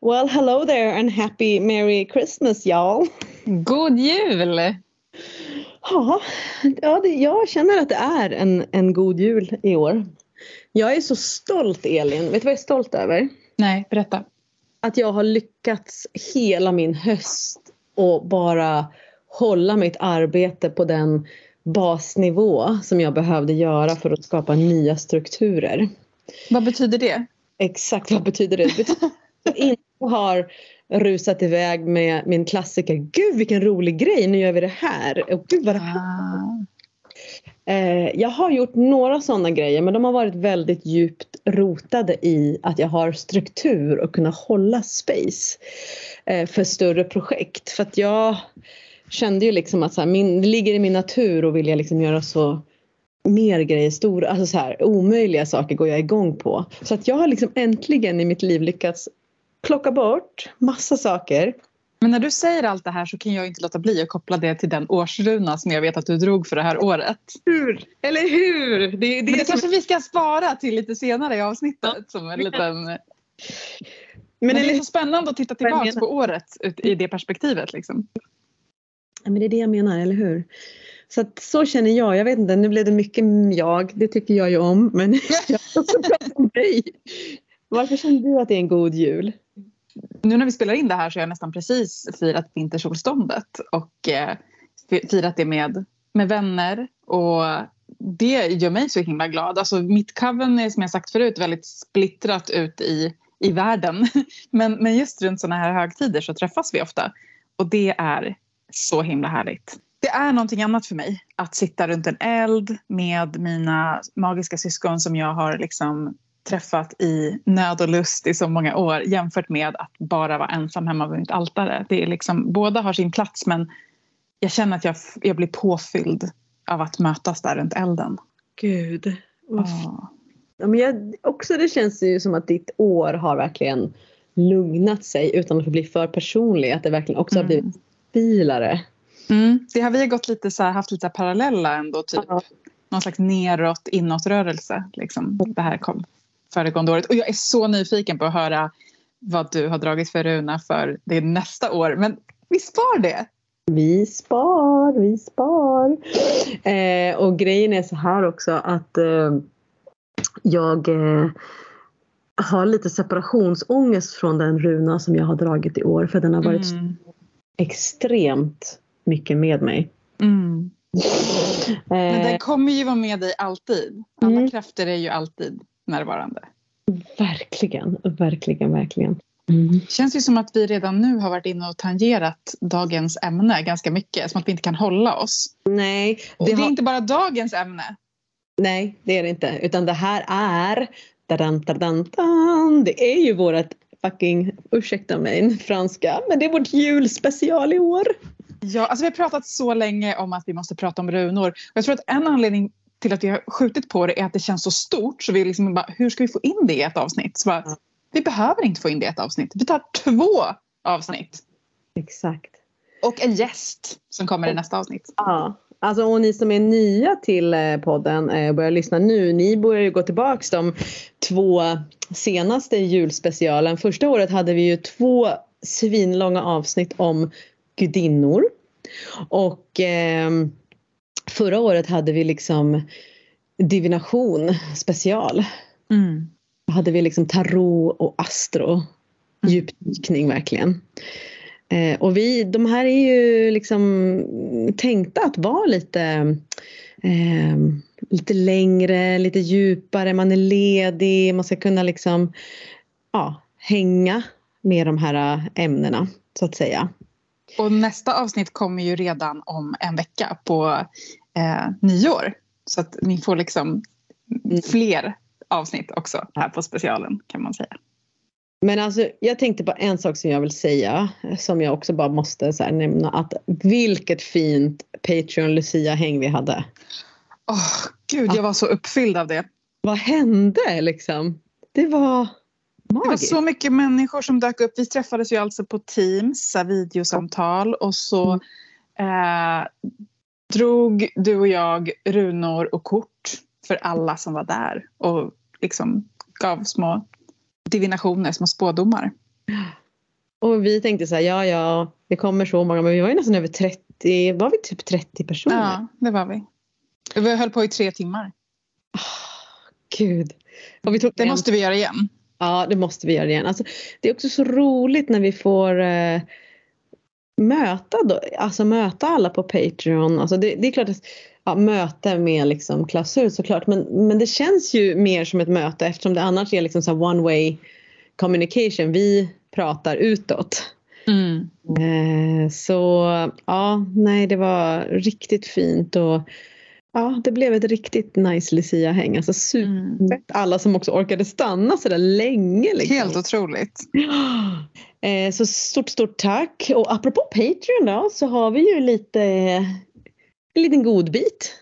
Well, hello there and happy merry Christmas y'all. God jul! Ja, ja det, jag känner att det är en, en god jul i år. Jag är så stolt Elin. Vet du vad jag är stolt över? Nej, berätta. Att jag har lyckats hela min höst och bara hålla mitt arbete på den basnivå som jag behövde göra för att skapa nya strukturer. Vad betyder det? Exakt vad betyder det? Det betyder jag inte har rusat iväg med min klassiker. Gud vilken rolig grej, nu gör vi det här. Och gud vad det här. Ah. Eh, jag har gjort några sådana grejer men de har varit väldigt djupt rotade i att jag har struktur och kunna hålla space eh, för större projekt. För att jag kände ju liksom att så här, min, det ligger i min natur och vilja liksom göra så mer grejer, stora, alltså så här, omöjliga saker går jag igång på. Så att jag har liksom äntligen i mitt liv lyckats plocka bort massa saker. Men när du säger allt det här så kan jag inte låta bli att koppla det till den årsruna som jag vet att du drog för det här året. Hur? Eller hur? Det, det, det som- kanske vi ska spara till lite senare i avsnittet som en liten... Men, men, det är så spännande att titta tillbaka på året i det perspektivet. Liksom. Ja, men det är det jag menar, eller hur? Så att, så känner jag. Jag vet inte, nu blev det mycket jag. Det tycker jag ju om. Men jag också prata om dig. Varför känner du att det är en god jul? Nu när vi spelar in det här så har jag nästan precis firat vintersolståndet och eh, firat det med, med vänner. Och det gör mig så himla glad. Alltså, mitt coven är som jag sagt förut väldigt splittrat ut i, i världen. Men, men just runt sådana här högtider så träffas vi ofta. Och det är så himla härligt. Det är någonting annat för mig att sitta runt en eld med mina magiska syskon som jag har liksom träffat i nöd och lust i så många år jämfört med att bara vara ensam hemma vid mitt altare. Det är liksom, båda har sin plats men jag känner att jag, jag blir påfylld av att mötas där runt elden. Gud. f- Ja. Men jag, också det känns ju som att ditt år har verkligen lugnat sig utan att bli för personlig. Att det verkligen också har Mm. blivit stabilare. Mm. Det har vi gått lite så här, haft lite parallella ändå. Typ. Ja. Någon slags neråt inåtrörelse. Liksom, det här kom föregående året. Och jag är så nyfiken på att höra vad du har dragit för runa för det nästa år. Men vi spar det. Vi spar, vi spar. Eh, och grejen är så här också att eh, jag eh, har lite separationsångest från den runa som jag har dragit i år. För den har varit Mm. extremt mycket med mig. Mm. Men Eh, den kommer ju vara med dig alltid. Alla Mm. krafter är ju alltid närvarande. verkligen, verkligen, verkligen. Mm. känns ju som att vi redan nu har varit inne och tangerat dagens ämne ganska mycket. Som att vi inte kan hålla oss. Nej, Och det det är har, inte bara dagens ämne. nej, det är det inte. Utan det här är... Dadan, dadan, dadan, det är ju vårt fucking, ursäkta mig, franska, men det är vårt julspecial i år. Ja, alltså vi har pratat så länge om att vi måste prata om runor. Jag tror att en anledning till att vi har skjutit på det är att det känns så stort. Så vi liksom bara, hur ska vi få in det i ett avsnitt? Så bara, Ja. Vi behöver inte få in det i ett avsnitt. Vi tar två avsnitt. Exakt. Och en gäst som kommer i nästa avsnitt. Ja, alltså och ni som är nya till eh, podden eh, och börjar lyssna nu, ni börjar ju gå tillbaks de två senaste julspecialen. Första året hade vi ju två svinlånga avsnitt om gudinnor. Och ehm, förra året hade vi liksom divination special. Mm. Då hade vi liksom tarot och astro. Djupdykning verkligen. Eh, och vi, de här är ju liksom tänkta att vara lite, eh, lite längre, lite djupare. Man är ledig, man ska kunna liksom ja, hänga med de här ämnena så att säga. Och nästa avsnitt kommer ju redan om en vecka på eh, nyår. Så att ni får liksom fler avsnitt också här på specialen kan man säga. Men alltså, jag tänkte på en sak som jag vill säga som jag också bara måste så nämna att vilket fint Patreon Lucia-häng vi hade. Åh, gud, jag var så uppfylld av det. Vad hände liksom? Det var Det var så mycket människor som dök upp. Vi träffades ju alltså på Teams, videosamtal och så eh, drog du och jag runor och kort för alla som var där och liksom gav små divinationer, små spådomar. Och vi tänkte så här, ja ja, det kommer så många, men vi var ju nästan över 30, var vi typ 30 personer? Ja, det var vi. Vi höll på i tre timmar. Oh, Gud. Och vi tog det en... måste vi göra igen. Ja, det måste vi göra igen. Alltså, det är också så roligt när vi får eh, möta, då, alltså, möta alla på Patreon. Alltså, det, det är klart att ja, möte med liksom klausul såklart men, men det känns ju mer som ett möte eftersom det annars är liksom så one way communication. Vi pratar utåt. Mm. Eh, så ja, nej det var riktigt fint och ja, det blev ett riktigt nice Lucia-häng. Alltså superfett. Mm. Alla som också orkade stanna så där länge. Liksom. Helt otroligt. Eh, så stort, stort tack. Och apropå Patreon då så har vi ju lite en liten godbit.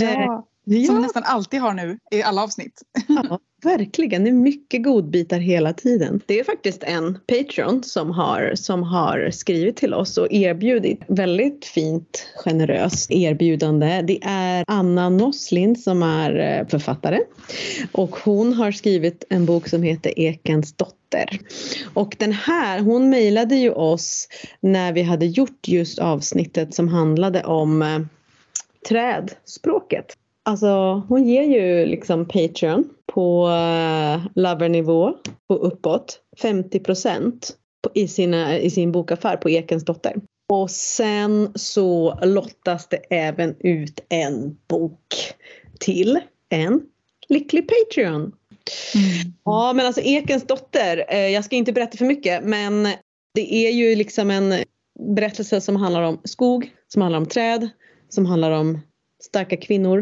Ja, ja. som vi nästan alltid har nu i alla avsnitt. Ja, verkligen. Det är mycket godbitar hela tiden. Det är faktiskt en Patreon som har, som har skrivit till oss och erbjudit väldigt fint generöst erbjudande. Det är Anna Nosslin som är eh, författare och hon har skrivit en bok som heter Ekens dotter. Och den här, hon mejlade ju oss när vi hade gjort just avsnittet som handlade om eh, trädspråket. Alltså hon ger ju liksom Patreon på uh, lovernivå och uppåt 50 procent i, i sin bokaffär på Ekens dotter. Och sen så lottas det även ut en bok till en lycklig Patreon. Mm. Ja men alltså Ekens dotter, eh, jag ska inte berätta för mycket men det är ju liksom en berättelse som handlar om skog, som handlar om träd, som handlar om starka kvinnor.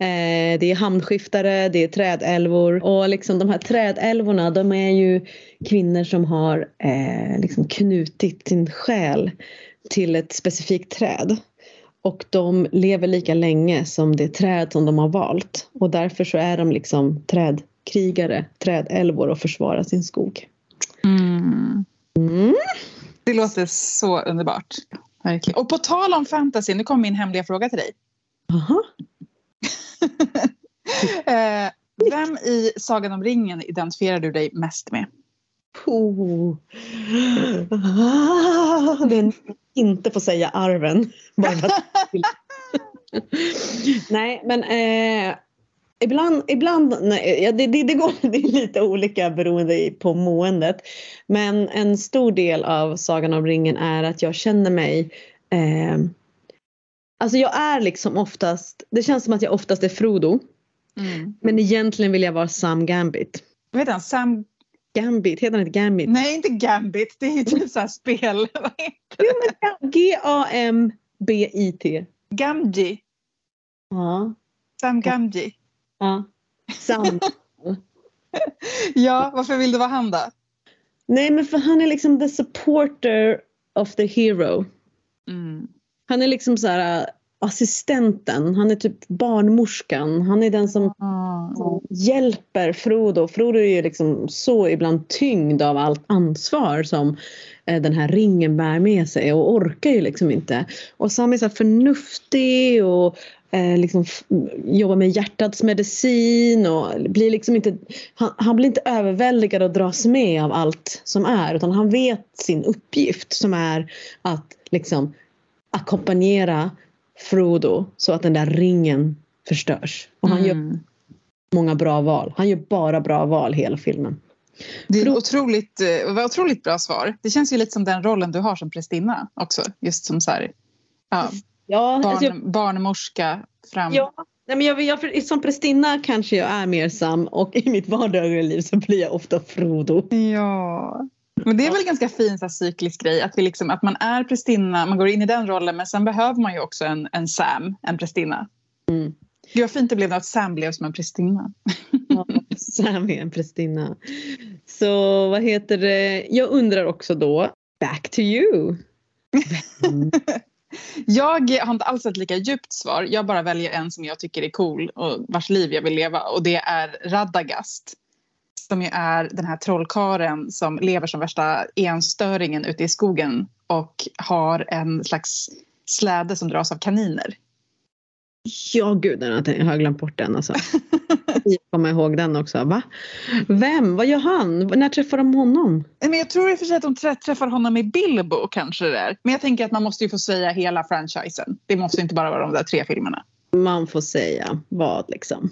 Eh, det är hamnskiftare, det är trädälvor och liksom de här trädälvorna de är ju kvinnor som har eh, liksom knutit sin själ till ett specifikt träd. Och de lever lika länge som det träd som de har valt och därför så är de liksom trädkrigare, trädälvor och försvarar sin skog. Mm. Mm. Det låter så underbart. Verkligen. Och på tal om fantasy, nu kommer min hemliga fråga till dig. Aha. eh, vem i Sagan om ringen identifierar du dig mest med? Oh. Ah, det inte får säga arven. nej men eh, ibland, ibland nej, det, det, det, går, det är lite olika beroende på måendet. Men en stor del av Sagan om ringen är att jag känner mig eh, Alltså jag är liksom oftast, det känns som att jag oftast är Frodo. Mm. Men egentligen vill jag vara Sam Gambit. Vad heter han? Sam Gambit, heter han inte Gambit? Nej, inte Gambit. Det är ju typ såhär spel. G-A-M-B-I-T. Gamji. Ja. Sam Gamji. Ja. Sam. ja, varför vill du vara han då? Nej, men för han är liksom the supporter of the hero. Mm. Han är liksom så här, äh, assistenten, han är typ barnmorskan. Han är den som mm. hjälper Frodo. Frodo är ju liksom så ibland tyngd av allt ansvar som eh, den här ringen bär med sig och orkar ju liksom inte. Och Sam är så förnuftig och eh, liksom jobbar med hjärtats medicin och blir liksom inte, han, han, blir inte överväldigad och dras med av allt som är utan han vet sin uppgift som är att liksom ackompanjera Frodo så att den där ringen förstörs. Och han mm. gör många bra val. Han gör bara bra val hela filmen. Det är otroligt, eh, otroligt bra svar. Det känns ju lite som den rollen du har som prästinna också. Just som så här, ja, ja, barn, alltså jag, barnmorska fram. Ja, nej men jag, jag, som prästinna kanske jag är mer Sam och i mitt vardagliga liv så blir jag ofta Frodo. Ja, men det är väl en ganska fin så här, cyklisk grej att, vi liksom, att man är prästinna, man går in i den rollen men sen behöver man ju också en, en Sam, en prästinna. Mm. Gud vad fint det blev att Sam blev som en prästinna. Ja, Sam är en prästinna. Så vad heter det, jag undrar också då, back to you. jag har inte alls ett lika djupt svar. Jag bara väljer en som jag tycker är cool och vars liv jag vill leva och det är Radagast som ju är den här trollkaren som lever som värsta enstöringen ute i skogen och har en slags släde som dras av kaniner. Ja gud, jag har glömt bort den alltså. Jag kommer ihåg den också. Va? Vem? Vad gör han? När träffar de honom? Men jag tror i och för sig att de träffar honom i Bilbo kanske det är. Men jag tänker att man måste ju få säga hela franchisen. Det måste inte bara vara de där tre filmerna. Man får säga vad liksom.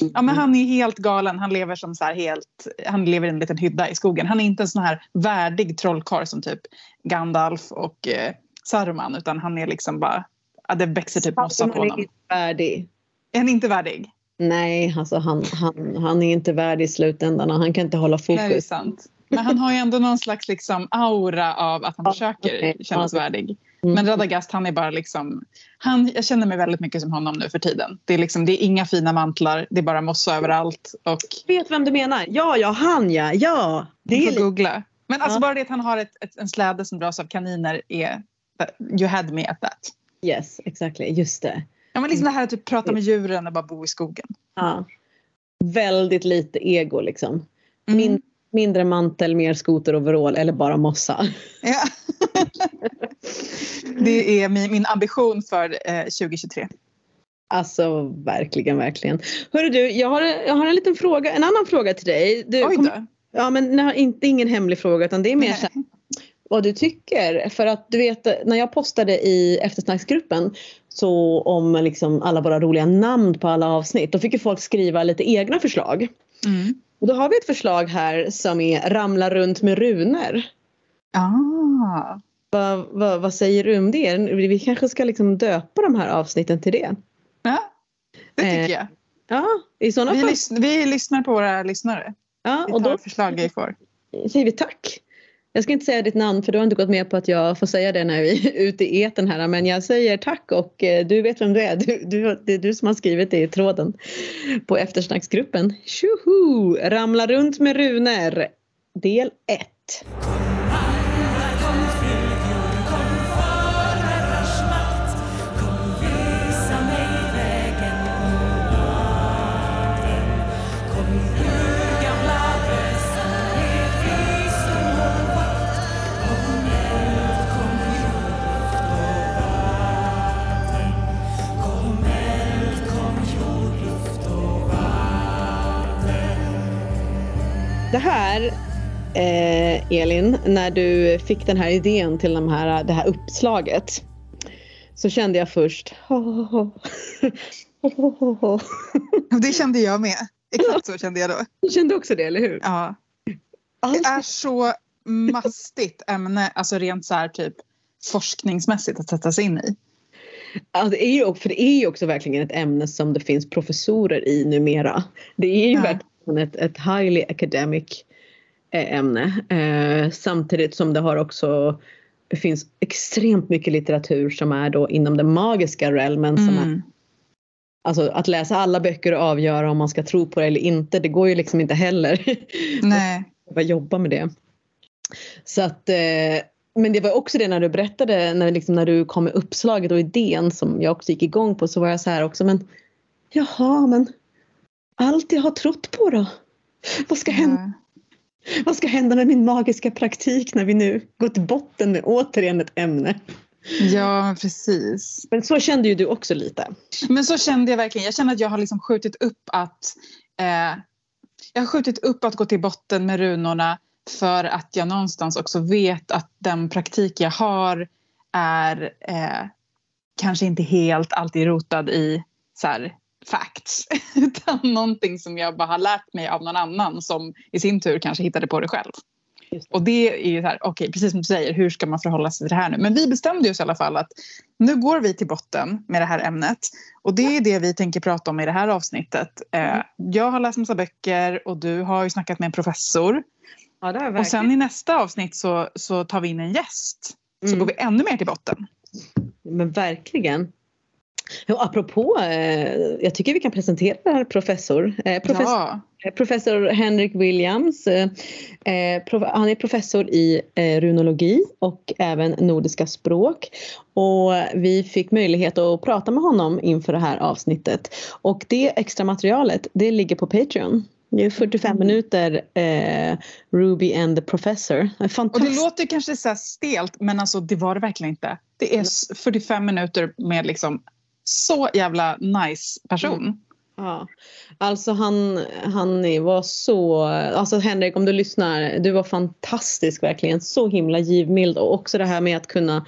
ja men han är helt galen. Han lever som så helt, han lever i en liten hydda i skogen. Han är inte en sån här värdig trollkarl som typ Gandalf och eh, Saruman utan han är liksom bara, ja, det växer typ mossa på honom. Han är inte värdig. Är han inte värdig? Nej, alltså han, han, han är inte värdig i slutändan och han kan inte hålla fokus. Det är sant. Men han har ju ändå någon slags liksom aura av att han ja, försöker okay. kännas ja. värdig. Mm. Men Radagast han är bara liksom, han, jag känner mig väldigt mycket som honom nu för tiden. Det är, liksom, det är inga fina mantlar, det är bara mossa överallt. Och... Jag vet vem du menar. Ja, ja, han ja. ja. Det du får googla. Men alltså ja. bara det att han har ett, ett, en släde som dras av kaniner är, you had me at that. Yes, exactly. Just det. Ja, men liksom det här att typ prata med djuren och bara bo i skogen. Ja. Väldigt lite ego liksom. Mm. Min, mindre mantel, mer skoteroverall eller bara mossa. Ja. det är min, min ambition för eh, 2023. Alltså verkligen, verkligen. Hörru du, jag har, jag har en liten fråga, en annan fråga till dig. Du, Oj då. Kom, ja men inte ingen hemlig fråga utan det är mer så här, vad du tycker. För att du vet när jag postade i eftersnacksgruppen så om liksom alla våra roliga namn på alla avsnitt då fick ju folk skriva lite egna förslag. Mm. Och då har vi ett förslag här som är Ramla runt med runor. Ah. Vad, vad, vad säger du om det? Vi kanske ska liksom döpa de här avsnitten till det. Ja, det tycker eh, jag. Ja, i sådana vi, fall. Lys vi lyssnar på våra lyssnare. Ja, vi tar och då förslag vi får. säger vi tack. Jag ska inte säga ditt namn för du har inte gått med på att jag får säga det när vi är ute i eten här men jag säger tack och eh, du vet vem du är. Du, du, det är du som har skrivit det i tråden på eftersnacksgruppen. Tjoho! Ramla runt med runor del 1. Det här eh, Elin, när du fick den här idén till de här, det här uppslaget så kände jag först Det kände jag med. Exakt så kände jag då. Du kände också det, eller hur? Ja. Det är så mastigt ämne, alltså rent så här typ forskningsmässigt att sätta sig in i. Ja, det är ju, för det är ju också verkligen ett ämne som det finns professorer i numera. Det är ju ja. verkligen ett, ett highly academic eh, ämne. Eh, samtidigt som det har också det finns extremt mycket litteratur som är då inom den magiska realmen. Som mm. är, alltså att läsa alla böcker och avgöra om man ska tro på det eller inte, det går ju liksom inte heller. Nej. Bara jobba med det. Så att, eh, men det var också det när du berättade, när, liksom, när du kom med uppslaget och idén som jag också gick igång på så var jag så här också men jaha men allt jag har trott på då? Vad ska hända? Vad ska hända med min magiska praktik när vi nu går till botten med återigen ett ämne? Ja, precis. Men så kände ju du också lite. Men så kände jag verkligen. Jag känner att jag har liksom skjutit upp att eh, jag har skjutit upp att gå till botten med runorna för att jag någonstans också vet att den praktik jag har är eh, kanske inte helt alltid rotad i så här, facts utan någonting som jag bara har lärt mig av någon annan som i sin tur kanske hittade på det själv. Det. Och det är ju så här, okej okay, precis som du säger, hur ska man förhålla sig till det här nu? Men vi bestämde oss i alla fall att nu går vi till botten med det här ämnet och det är det vi tänker prata om i det här avsnittet. Mm. Jag har läst massa böcker och du har ju snackat med en professor. Ja, och sen i nästa avsnitt så, så tar vi in en gäst. Så mm. går vi ännu mer till botten. Men verkling. Och apropå, eh, jag tycker vi kan presentera professor. Eh, professor, ja. Eh, professor Henrik Williams. Han är professor i runologi och även nordiska språk. Och vi fick möjlighet att prata med honom inför det här avsnittet. Och det extra materialet det ligger på Patreon. Det är 45 mm. minuter eh, Ruby and the Professor. Och det låter kanske så stelt men alltså det var det verkligen inte. Det är 45 minuter med liksom så jävla nice person. Mm. Ja, alltså han, han var så, alltså Henrik om du lyssnar, du var fantastisk verkligen, så himla givmild och också det här med att kunna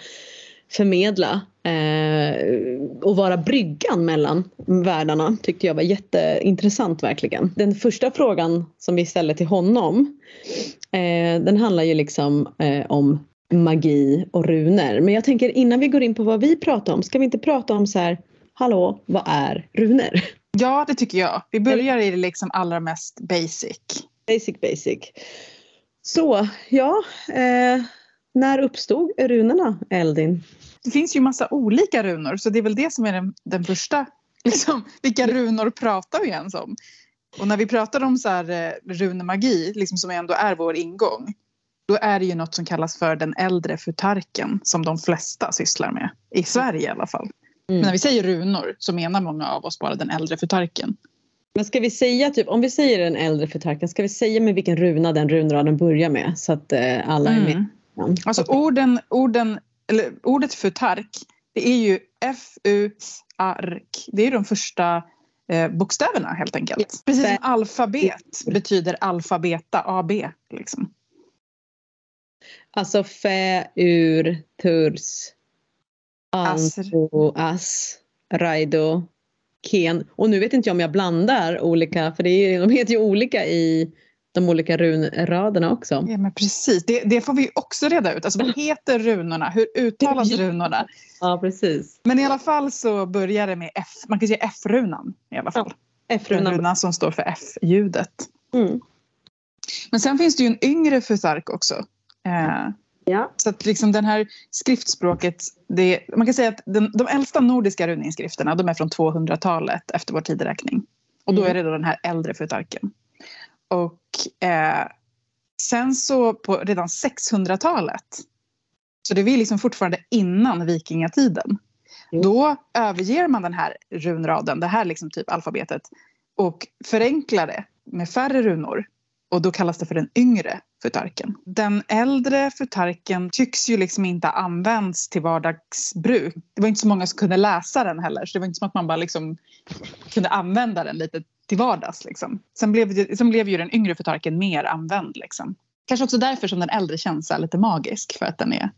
förmedla eh, och vara bryggan mellan världarna tyckte jag var jätteintressant verkligen. Den första frågan som vi ställde till honom eh, den handlar ju liksom eh, om magi och runor. Men jag tänker innan vi går in på vad vi pratar om, ska vi inte prata om så här, hallå, vad är runor? Ja, det tycker jag. Vi börjar i det liksom allra mest basic. Basic, basic. Så, ja, eh, när uppstod runorna, Eldin? Det finns ju massa olika runor, så det är väl det som är den, den första. Liksom, vilka runor pratar vi ens om? Och när vi pratar om så här, eh, runemagi, liksom som ändå är vår ingång, då är det ju något som kallas för den äldre futarken som de flesta sysslar med. I Sverige i alla fall. Mm. Men när vi säger runor så menar många av oss bara den äldre futarken. Men ska vi säga, typ, om vi säger den äldre futarken, ska vi säga med vilken runa den runraden börjar med så att eh, alla är med? Mm. Alltså orden, orden, eller, ordet futark, det är ju F-U-ark. Det är de första eh, bokstäverna helt enkelt. Precis som alfabet betyder alfabeta, AB. Liksom. Alltså fä, ur, turs, anso, as, raido, ken. Och nu vet inte jag om jag blandar olika, för det är, de heter ju olika i de olika runraderna också. Ja men precis, det, det får vi också reda ut. Alltså vad heter runorna? Hur uttalas runorna? Ja precis. Men i alla fall så börjar det med F, man kan säga F-runan i alla fall. Ja, F-runan. Runan som står för F-ljudet. Mm. Men sen finns det ju en yngre fusark också. Eh, ja. Så att liksom den här skriftspråket, det, man kan säga att den, de äldsta nordiska runinskrifterna de är från 200-talet efter vår tideräkning. Och då mm. är det då den här äldre futarken. Och eh, sen så på redan 600-talet, så det är liksom fortfarande innan vikingatiden. Mm. Då överger man den här runraden, det här liksom typ alfabetet och förenklar det med färre runor och då kallas det för den yngre futarken. Den äldre futarken tycks ju liksom inte ha använts till vardagsbruk. Det var inte så många som kunde läsa den heller så det var inte som att man bara liksom kunde använda den lite till vardags. Liksom. Sen, blev, sen blev ju den yngre futarken mer använd. Liksom. Kanske också därför som den äldre känns lite magisk för att den är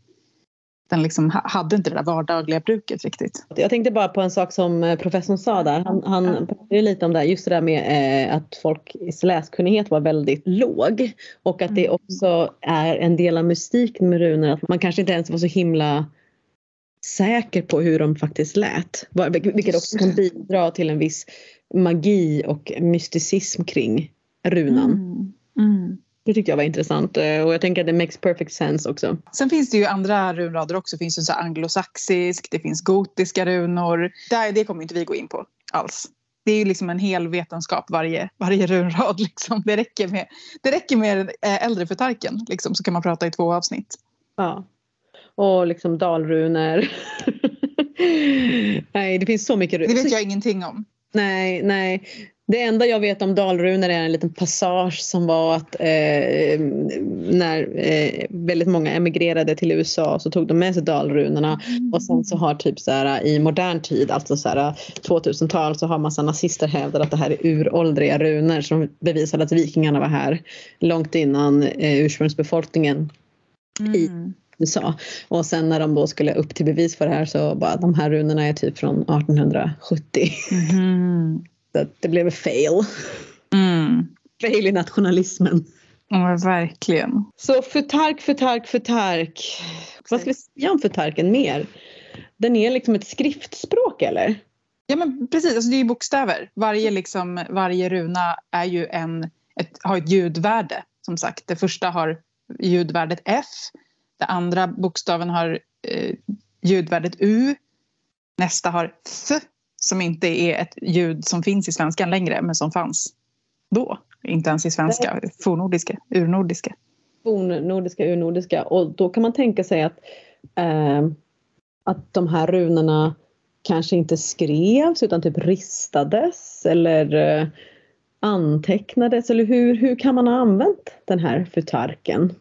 den liksom hade inte det där vardagliga bruket riktigt. Jag tänkte bara på en sak som eh, professorn sa där. Han, han pratade lite om det just det där med eh, att folks läskunnighet var väldigt låg. Och att det mm. också är en del av mystiken med runor. Att man kanske inte ens var så himla säker på hur de faktiskt lät. Vilket också kan bidra till en viss magi och mysticism kring runan. Mm. Mm. Det tyckte jag var intressant eh, och jag tänker att det makes perfect sense också. Sen finns det ju andra runrader också. Det finns ju så anglosaxisk, det finns gotiska runor. Det, det kommer inte vi gå in på alls. Det är ju liksom en hel vetenskap varje, varje runrad. Liksom. Det, räcker med, det räcker med eh, äldre förtarken liksom, så kan man prata i två avsnitt. Ja. Och liksom dalrunor. nej, det finns så mycket runor. Det vet jag ingenting om. Nej, nej. Det enda jag vet om dalrunor är en liten passage som var att eh, när eh, väldigt många emigrerade till USA så tog de med sig dalrunorna mm. och sen så har typ så här i modern tid, alltså så här 2000-tal så har massa nazister hävdat att det här är uråldriga runor som bevisade att vikingarna var här långt innan eh, ursprungsbefolkningen mm. i USA. Och sen när de då skulle upp till bevis för det här så bara de här runorna är typ från 1870. Mm. Så det blev fail. Mm. Fail i nationalismen. Ja, verkligen. Så Futark, Futark, Futark. Vad ska vi säga om Futarken mer? Den är liksom ett skriftspråk eller? Ja men precis, alltså, det är bokstäver. Varje, liksom, varje runa är ju en, ett, har ett ljudvärde som sagt. Det första har ljudvärdet F. Den andra bokstaven har eh, ljudvärdet U. Nästa har F som inte är ett ljud som finns i svenskan längre men som fanns då. Inte ens i svenska, fornordiska, urnordiska. Fornnordiska, urnordiska och då kan man tänka sig att, eh, att de här runorna kanske inte skrevs utan typ ristades eller eh, antecknades eller hur, hur kan man ha använt den här futarken?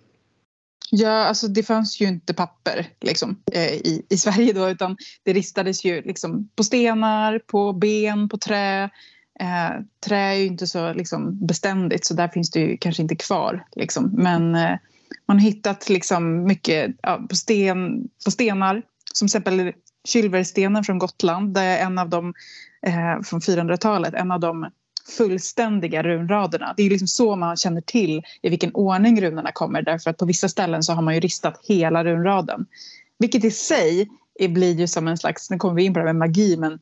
Ja, alltså det fanns ju inte papper liksom, eh, i, i Sverige då utan det ristades ju liksom, på stenar, på ben, på trä. Eh, trä är ju inte så liksom, beständigt så där finns det ju kanske inte kvar. Liksom. Men eh, man har hittat liksom, mycket ja, på, sten, på stenar som till exempel Kylverstenen från Gotland. Det är en av dem eh, från 400-talet, en av de fullständiga runraderna. Det är liksom så man känner till i vilken ordning runorna kommer därför att på vissa ställen så har man ju ristat hela runraden. Vilket i sig blir ju som en slags, nu kommer vi in på det med magi, men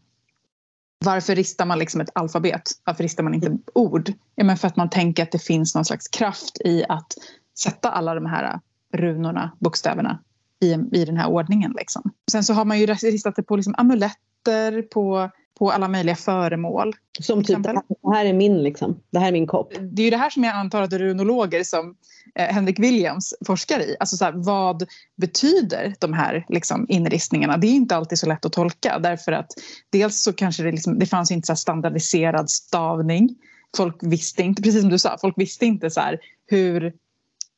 varför ristar man liksom ett alfabet? Varför ristar man inte ord? Ja, men för att man tänker att det finns någon slags kraft i att sätta alla de här runorna, bokstäverna i, i den här ordningen. Liksom. Sen så har man ju ristat det på liksom amuletter, på på alla möjliga föremål. Som typ, det här, är min liksom, det här är min kopp. Det är ju det här som jag antar att runologer som eh, Henrik Williams forskar i. Alltså så här, vad betyder de här liksom, inristningarna? Det är inte alltid så lätt att tolka därför att dels så kanske det, liksom, det fanns inte så standardiserad stavning. Folk visste inte, precis som du sa, folk visste inte så här, hur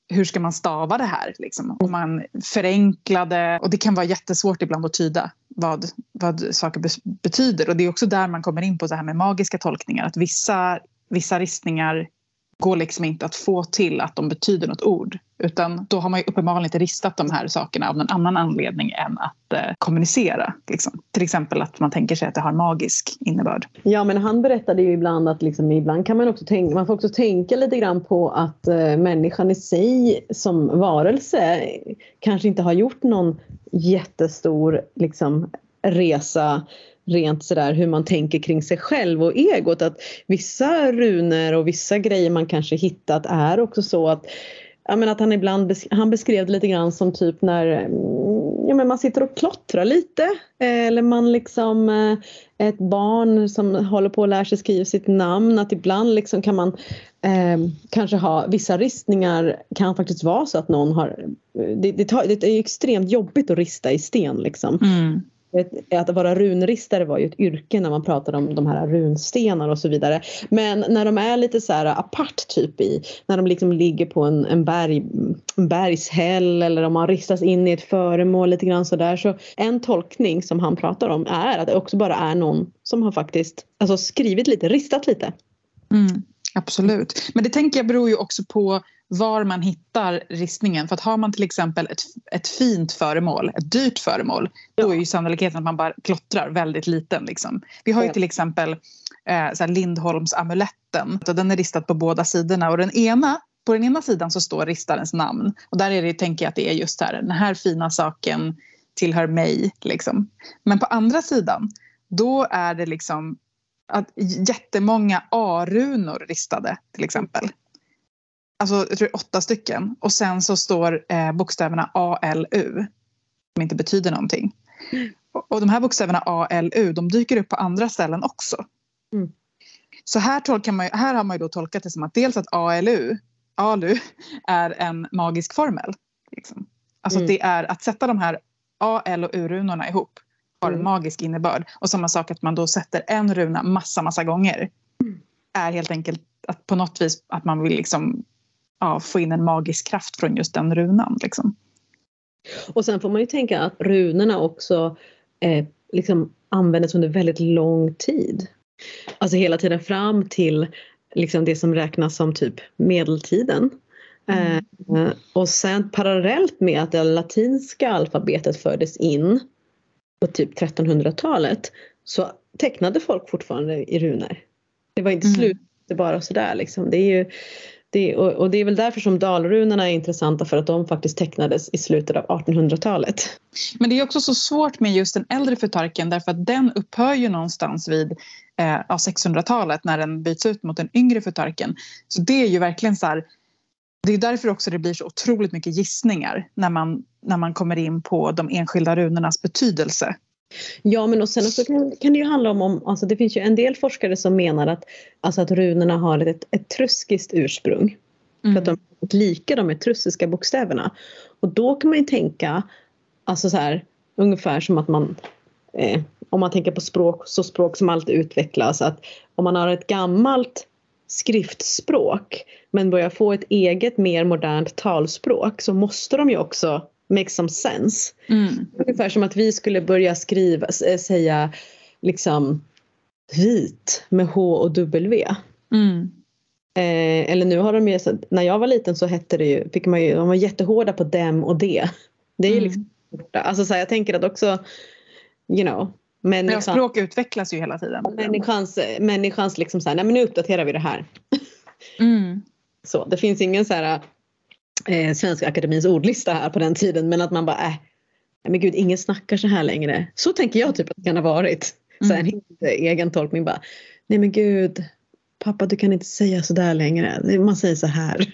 hur ska man stava det här? Liksom? Och man förenklade och det kan vara jättesvårt ibland att tyda vad, vad saker betyder. Och det är också där man kommer in på det här med magiska tolkningar. Att vissa, vissa ristningar går liksom inte att få till att de betyder något ord. Utan då har man ju uppenbarligen inte ristat de här sakerna av någon annan anledning än att eh, kommunicera. Liksom. Till exempel att man tänker sig att det har magisk innebörd. Ja men han berättade ju ibland att liksom, ibland kan man också tänka, man får också tänka lite grann på att eh, människan i sig som varelse kanske inte har gjort någon jättestor liksom, resa rent sådär hur man tänker kring sig själv och egot. Att vissa runor och vissa grejer man kanske hittat är också så att jag menar att han ibland han beskrev det lite grann som typ när mm, ja, men man sitter och klottrar lite eh, eller man liksom eh, ett barn som håller på att lära sig skriva sitt namn att ibland liksom kan man eh, kanske ha vissa ristningar kan faktiskt vara så att någon har eh, det, det, tar, det är extremt jobbigt att rista i sten liksom. Mm att vara runristare var ju ett yrke när man pratade om de här runstenar och så vidare. Men när de är lite så här apart typ i, när de liksom ligger på en, en, berg, en bergshäll eller om man ristas in i ett föremål lite grann sådär. Så en tolkning som han pratar om är att det också bara är någon som har faktiskt alltså skrivit lite, ristat lite. Mm, absolut. Men det tänker jag beror ju också på var man hittar ristningen. För att har man till exempel ett, ett fint föremål, ett dyrt föremål, ja. då är ju sannolikheten att man bara klottrar väldigt liten. Liksom. Vi har ju till exempel eh, så Lindholmsamuletten. Den är ristad på båda sidorna och den ena på den ena sidan så står ristarens namn och där är det, tänker jag att det är just här, den här fina saken tillhör mig. Liksom. Men på andra sidan, då är det liksom att jättemånga A-runor ristade till exempel alltså jag tror åtta stycken. Och sen så står eh, bokstäverna ALU som inte betyder någonting. Mm. Och, och de här bokstäverna ALU de dyker upp på andra ställen också. Mm. Så här, tolkar man, här har man ju då tolkat det som att dels att ALU, ALU är en magisk formel. Liksom. Alltså mm. det är att sätta de här A, L och U-runorna ihop har en mm. magisk innebörd. Och samma sak att man då sätter en runa massa, massa gånger. Mm. Är helt enkelt att på något vis att man vill liksom ja, få in en magisk kraft från just den runan. Liksom. Och sen får man ju tänka att runorna också eh, liksom användes under väldigt lång tid. Alltså hela tiden fram till liksom det som räknas som typ medeltiden. Mm. Eh, och sen parallellt med att det latinska alfabetet fördes in på typ 1300-talet så tecknade folk fortfarande i runor. Det var inte mm. slut det bara sådär liksom. Det är ju det, och, och, det är väl därför som dalrunorna är intressanta för att de faktiskt tecknades i slutet av 1800-talet. Men det är också så svårt med just den äldre förtarken därför att den upphör ju någonstans vid eh, 600-talet när den byts ut mot den yngre förtarken. Så det är ju verkligen så här, det är därför också det blir så otroligt mycket gissningar när man, när man kommer in på de enskilda runornas betydelse. Ja men och sen också kan, kan det ju handla om, om alltså det finns ju en del forskare som menar att, alltså att runorna har ett, ett truskiskt ursprung. Mm. För att de är lika de etruskiska bokstäverna. Och då kan man ju tänka, alltså så här, ungefär som att man eh, om man tänker på språk så språk som alltid utvecklas att om man har ett gammalt skriftspråk men börjar få ett eget mer modernt talspråk så måste de ju också make some sense. Mm. Ungefär som att vi skulle börja skriva, säga liksom vit med H och W. Mm. Eh, eller nu har de ju, när jag var liten så hette det ju, fick man ju, de var jättehårda på dem och det. Det är ju Mm. liksom Alltså så här, jag tänker att också, you know, Ja, människan, språk utvecklas ju hela tiden. människans, människans liksom så här, nej men nu uppdaterar vi det här. Mm. Så, det finns ingen så här eh, Svenska Akademins ordlista här på den tiden men att man bara, äh, men gud ingen snackar så här längre. Så tänker jag typ att det kan ha varit. Så här, en Mm. helt egen tolkning bara, nej men gud pappa du kan inte säga så där längre, man säger så här.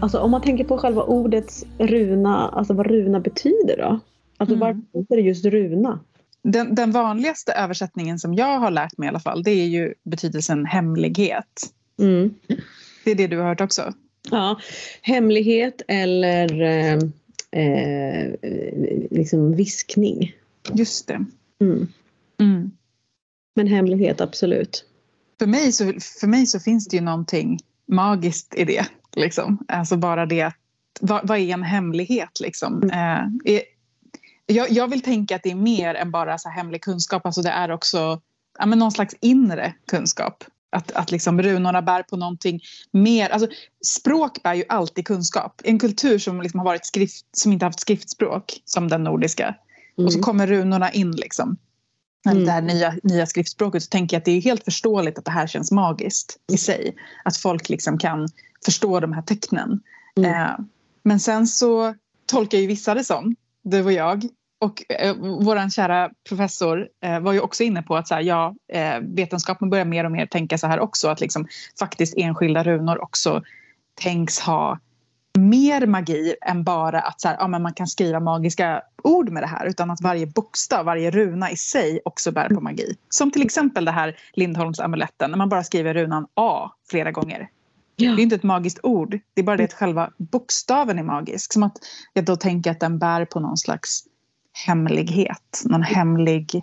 Alltså om man tänker på själva ordets runa, alltså vad runa betyder då? Alltså Mm. varför heter det just runa? Den, den vanligaste översättningen som jag har lärt mig i alla fall det är ju betydelsen hemlighet. Mm. Det är det du har hört också? Ja, hemlighet eller eh, eh, liksom viskning. Just det. Mm. Mm. Men hemlighet, absolut. För, mig så, för mig så finns det ju någonting magiskt i det. Liksom. Alltså bara det att, vad, vad är en hemlighet liksom? Eh, är, jag, jag vill tänka att det är mer än bara så hemlig kunskap. Alltså det är också ja, men någon slags inre kunskap. Att, att liksom runorna bär på någonting mer. Alltså, språk bär ju alltid kunskap. En kultur som liksom har varit skrift, som inte haft skriftspråk, som den nordiska. Och så Mm. kommer runorna in liksom. Mm. Det här nya, nya skriftspråket. Så tänker jag att det är helt förståeligt att det här känns magiskt i sig. Att folk liksom kan förstå de här tecknen. Mm. Eh, men sen så tolkar ju vissa det som, du och jag. Och eh, vår kära professor eh, var ju också inne på att så här, ja, eh, vetenskapen börjar mer och mer tänka så här också. Att liksom, faktiskt enskilda runor också tänks ha mer magi än bara att så här, ja, men man kan skriva magiska ord med det här utan att varje bokstav, varje runa i sig också bär på magi. Som till exempel det här Lindholms-amuletten när man bara skriver runan A flera gånger. Ja. Det är inte ett magiskt ord, det är bara det att själva bokstaven är magisk. Som att jag då tänker att den bär på någon slags hemlighet, någon hemlig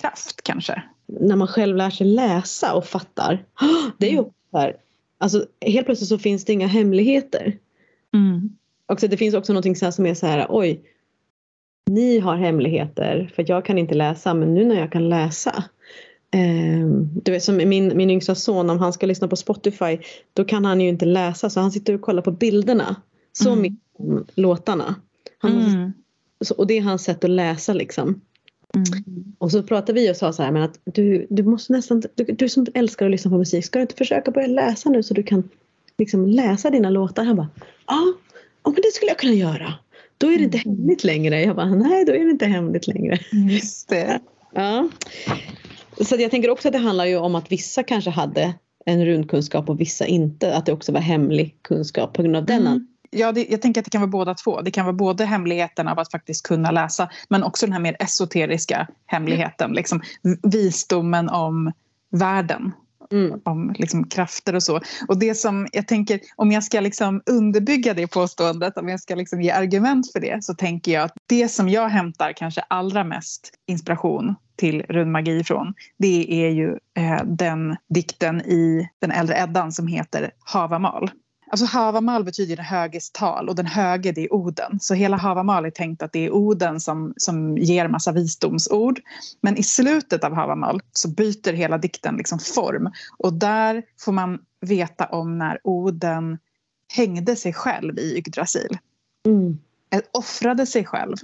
kraft kanske. När man själv lär sig läsa och fattar. Det är ju också så här, alltså helt plötsligt så finns det inga hemligheter. Mm. Och så det finns också någonting så som är så här, oj. Ni har hemligheter för jag kan inte läsa men nu när jag kan läsa. Eh, du vet som min, min yngsta son om han ska lyssna på Spotify då kan han ju inte läsa så han sitter och kollar på bilderna. Så Mm. mycket om låtarna. Han, Mm. så, och det är hans sätt att läsa liksom. Mm. Och så pratade vi och sa så här men att du, du måste nästan, du, du som älskar att lyssna på musik ska du inte försöka börja läsa nu så du kan liksom läsa dina låtar? Han bara ja, men det skulle jag kunna göra. Då är det inte Mm. hemligt längre. Jag bara nej då är det inte hemligt längre. Just det. Ja. Så jag tänker också att det handlar ju om att vissa kanske hade en rundkunskap och vissa inte. Att det också var hemlig kunskap på grund av den. Mm. Ja, det, jag tänker att det kan vara båda två. Det kan vara både hemligheten av att faktiskt kunna läsa men också den här mer esoteriska hemligheten. Liksom, v- visdomen om världen, Mm. om liksom, krafter och så. Och det som jag tänker, om jag ska liksom underbygga det påståendet, om jag ska liksom ge argument för det så tänker jag att det som jag hämtar kanske allra mest inspiration till rundmagi ifrån det är ju eh, den dikten i den äldre Eddan som heter Havamal. Alltså Havamal betyder höges tal och den höge det är Oden. Så hela Havamal är tänkt att det är Oden som, som ger massa visdomsord. Men i slutet av Havamal så byter hela dikten liksom form. Och där får man veta om när Oden hängde sig själv i Yggdrasil. Mm. Eh, Offrade sig själv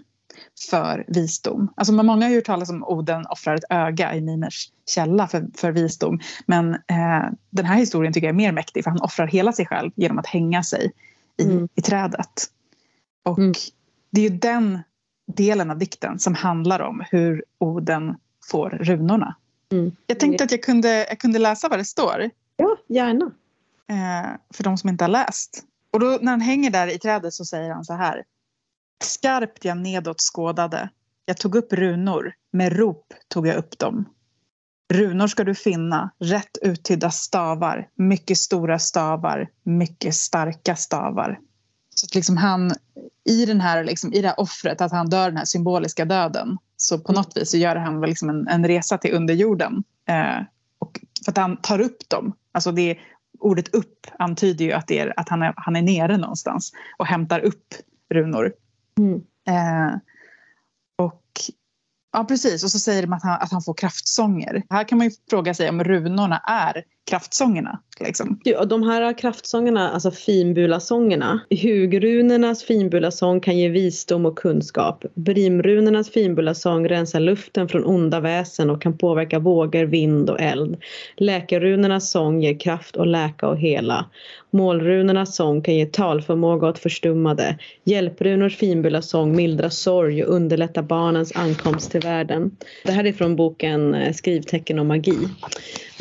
för visdom. Alltså många har ju hört talas om Oden offrar ett öga i Mimers källa för, för visdom. Men eh, den här historien tycker jag är mer mäktig för han offrar hela sig själv genom att hänga sig i, Mm. i trädet. Och Mm. det är ju den delen av dikten som handlar om hur Oden får runorna. Mm. Jag tänkte att jag kunde, jag kunde läsa vad det står Ja, gärna. eh, för de som inte har läst. Och då när han hänger där i trädet så säger han så här. Skarpt jag nedåt skådade. Jag tog upp runor. Med rop tog jag upp dem. Runor ska du finna, rätt uttydda stavar, mycket stora stavar, mycket starka stavar. Så att liksom han i, den här, liksom, i det här offret, att han dör den här symboliska döden så på mm. något vis så gör han väl liksom en, en resa till underjorden. Eh, och för att han tar upp dem. Alltså det, ordet upp antyder ju att, det är, att han, är, han är nere någonstans och hämtar upp runor. Mm. Eh, och Ja precis och så säger de att han, att han får kraftsånger. Här kan man ju fråga sig om runorna är kraftsångerna. Liksom. Ja, de här kraftsångerna, alltså finbulasångerna. Hugrunernas finbulasång kan ge visdom och kunskap. Brimrunernas finbulasång rensar luften från onda väsen och kan påverka vågor, vind och eld. Läkarrunernas sång ger kraft och läka och hela. Målrunernas sång kan ge talförmåga åt förstummade. Hjälprunors finbulasång mildrar sorg och underlättar barnens ankomst till världen. Det här är från boken eh, Skrivtecken och magi.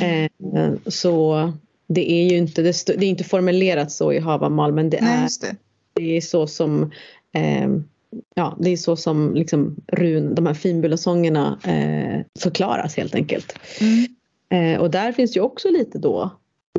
Eh, så det är ju inte, det, är inte formulerat så i Havamal men det är, Nej, det. det. är så som eh, Ja, det är så som liksom run, de här finbulasångerna eh, förklaras helt enkelt. Mm. Eh, och där finns ju också lite då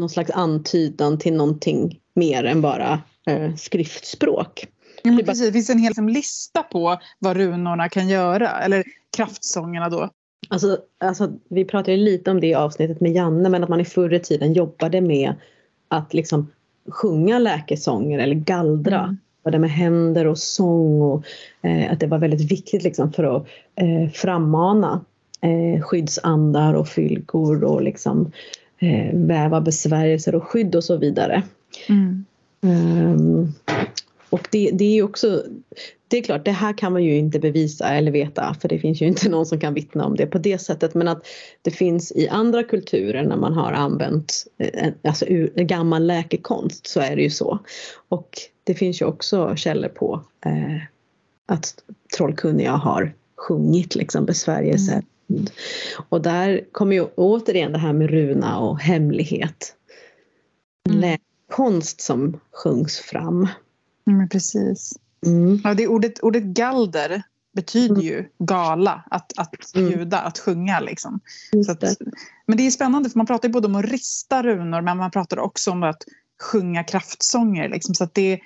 någon slags antydan till någonting mer än bara eh, skriftspråk. Ja, precis. Det finns en hel liksom, lista på vad runorna kan göra, eller kraftsångerna då. Alltså, alltså, vi pratade lite om det i avsnittet med Janne men att man i förr i tiden jobbade med att liksom sjunga läkesånger eller gallra. Mm. Det med händer och sång och eh, att det var väldigt viktigt liksom för att eh, frammana eh, skyddsandar och fylgor och liksom eh, väva besvärjelser och skydd och så vidare. Mm. Um, och det, det är också, det är klart, det här kan man ju inte bevisa eller veta för det finns ju inte någon som kan vittna om det på det sättet men att det finns i andra kulturer när man har använt eh, alltså, gammal läkekonst så är det ju så. Och det finns ju också källor på eh, att trollkunniga har sjungit liksom besvärjelser. Mm. Och där kommer ju återigen det här med runa och hemlighet. Mm. Läkekonst som sjungs fram. Mm, precis. Mm. Ja, det ordet, ordet galder betyder mm. ju gala, att, att mm. ljuda, att sjunga. Liksom. Så att, men det är spännande för man pratar både om att rista runor men man pratar också om att sjunga kraftsånger. Liksom, så det,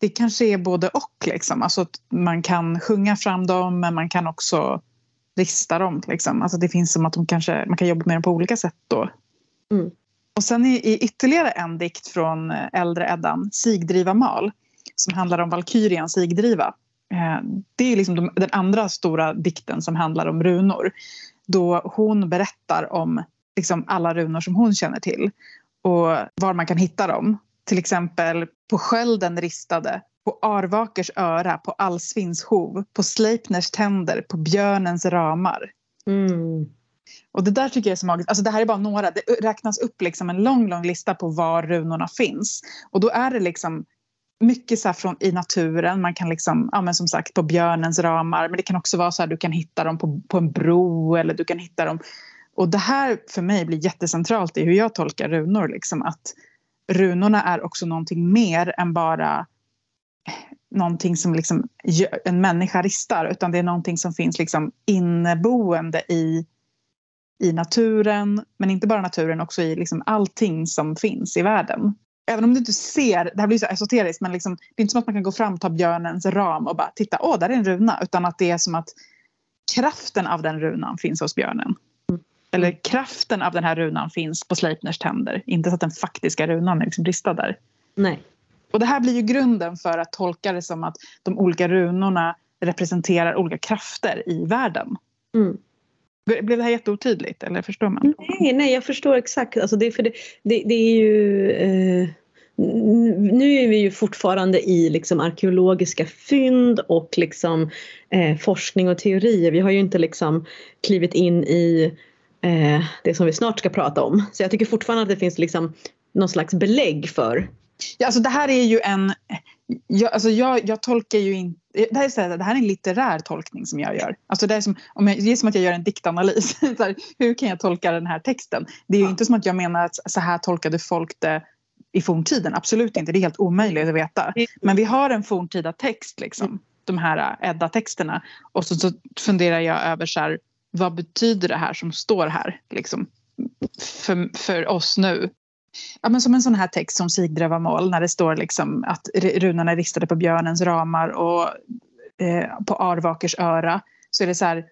det kanske är både och. Liksom. Alltså att man kan sjunga fram dem men man kan också rista dem. Liksom. Alltså det finns som att de kanske, man kan jobba med dem på olika sätt då. Mm. Och sen i, i ytterligare en dikt från äldre Eddan, Sigdriva mal, som handlar om Valkyrian Sigdriva. Eh, det är liksom den andra stora dikten som handlar om runor. Då hon berättar om liksom alla runor som hon känner till och var man kan hitta dem. Till exempel på skölden ristade, på Arvakers öra, på Alsvins hov, på Sleipners tänder, på björnens ramar. Mm. Och det där tycker jag är så magiskt. Alltså det här är bara några. Det räknas upp liksom en lång, lång lista på var runorna finns. Och då är det liksom mycket så från, i naturen. Man kan liksom, ja, men som sagt på björnens ramar. Men det kan också vara så att du kan hitta dem på, på en bro eller du kan hitta dem. Och det här för mig blir jättecentralt i hur jag tolkar runor. Liksom, att runorna är också någonting mer än bara någonting som liksom en människa ristar. Utan det är någonting som finns liksom inneboende i, i naturen. Men inte bara naturen, också i liksom allting som finns i världen även om du inte ser, det här blir så esoteriskt men liksom, det är inte som att man kan gå fram ta björnens ram och bara titta, åh där är en runa. Utan att det är som att kraften av den runan finns hos björnen. Mm. Eller kraften av den här runan finns på Sleipners tänder. Inte så att den faktiska runan är liksom bristad där. Nej. Och det här blir ju grunden för att tolka det som att de olika runorna representerar olika krafter i världen. Mm. Blev det här jätteotydligt eller förstår man? Nej, nej jag förstår exakt. Alltså det, för det, det, det är ju... Eh, nu är vi ju fortfarande i liksom arkeologiska fynd och liksom, eh, forskning och teorier. Vi har ju inte liksom klivit in i eh, det som vi snart ska prata om. Så jag tycker fortfarande att det finns liksom någon slags belägg för Ja, alltså det här är ju en... Jag, alltså jag, jag tolkar ju inte... Det här, är så här, det här är en litterär tolkning som jag gör. Alltså det, är som, om jag, det är som att jag gör en diktanalys. Här, hur kan jag tolka den här texten? Det är ju ja. inte som att jag menar att så här tolkade folk det i forntiden. Absolut inte, det är helt omöjligt att veta. Men vi har en forntida text, liksom, mm. de här Edda-texterna. Och så, så funderar jag över så här, vad betyder det här som står här liksom, för, för oss nu? Ja, men som en sån här text som Sigdrövamål när det står liksom att runorna är ristade på björnens ramar och eh, på Arvakers öra. Så är det så här,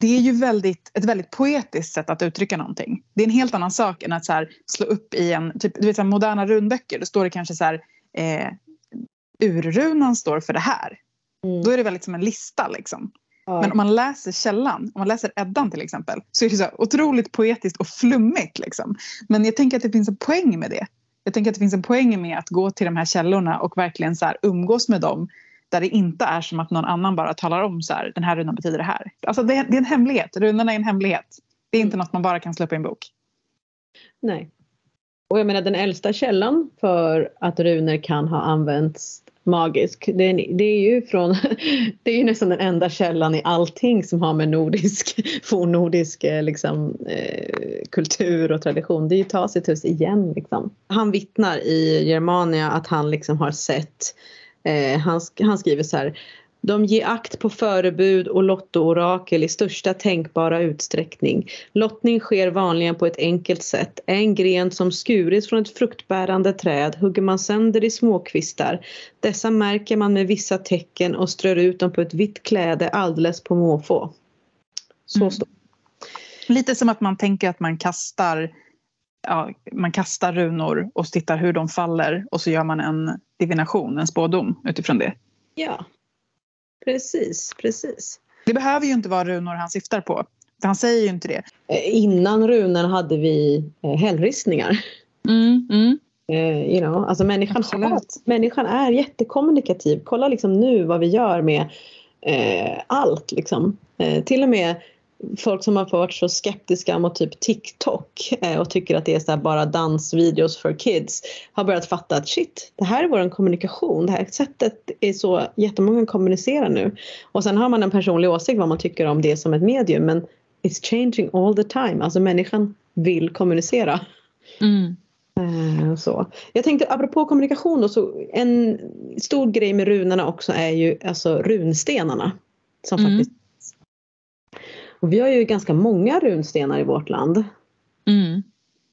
det är ju väldigt, ett väldigt poetiskt sätt att uttrycka någonting. Det är en helt annan sak än att så här, slå upp i en, typ, du vet så här, moderna runböcker, då står det kanske så här, eh, urrunan står för det här. Mm. Då är det väldigt som en lista liksom. Ja. Men om man läser källan, om man läser Eddan till exempel, så är det så otroligt poetiskt och flummigt. Liksom. Men jag tänker att det finns en poäng med det. Jag tänker att det finns en poäng med att gå till de här källorna och verkligen så här umgås med dem där det inte är som att någon annan bara talar om så här, den här runan betyder det här. Alltså det, det är en hemlighet, runorna är en hemlighet. Det är inte något man bara kan slå upp i en bok. Nej. Och jag menar den äldsta källan för att runor kan ha använts magisk. Det är, det är ju från, det är ju nästan den enda källan i allting som har med nordisk, fornnordisk eh, liksom, eh, kultur och tradition. Det är ju Tacitus igen. Liksom. Han vittnar i Germania att han liksom har sett Eh, han, han skriver så här. De ger akt på förebud och lottoorakel i största tänkbara utsträckning. Lottning sker vanligen på ett enkelt sätt. En gren som skurits från ett fruktbärande träd hugger man sönder i småkvistar. Dessa märker man med vissa tecken och strör ut dem på ett vitt kläde alldeles på måfå. Så mm. står Lite som att man tänker att man kastar ja, man kastar runor och tittar hur de faller och så gör man en divination, en spådom utifrån det. Ja, precis, precis. Det behöver ju inte vara runor han syftar på. Han säger ju inte det. Eh, innan runorna hade vi eh, hällristningar. Mm, mm. Uh, you know, alltså människan, har, människan är jättekommunikativ. Kolla liksom nu vad vi gör med uh, allt. Liksom. Uh, till och med folk som har varit så skeptiska mot typ TikTok eh, och tycker att det är så bara dansvideos för kids har börjat fatta att shit, det här är vår kommunikation. Det här sättet är så jättemånga kommunicerar nu. Och sen har man en personlig åsikt vad man tycker om det som ett medium men it's changing all the time. Alltså människan vill kommunicera. Mm. Eh, så. Jag tänkte apropå kommunikation då, så en stor grej med runorna också är ju alltså runstenarna. Som mm. faktiskt och vi har ju ganska många runstenar i vårt land. Mm.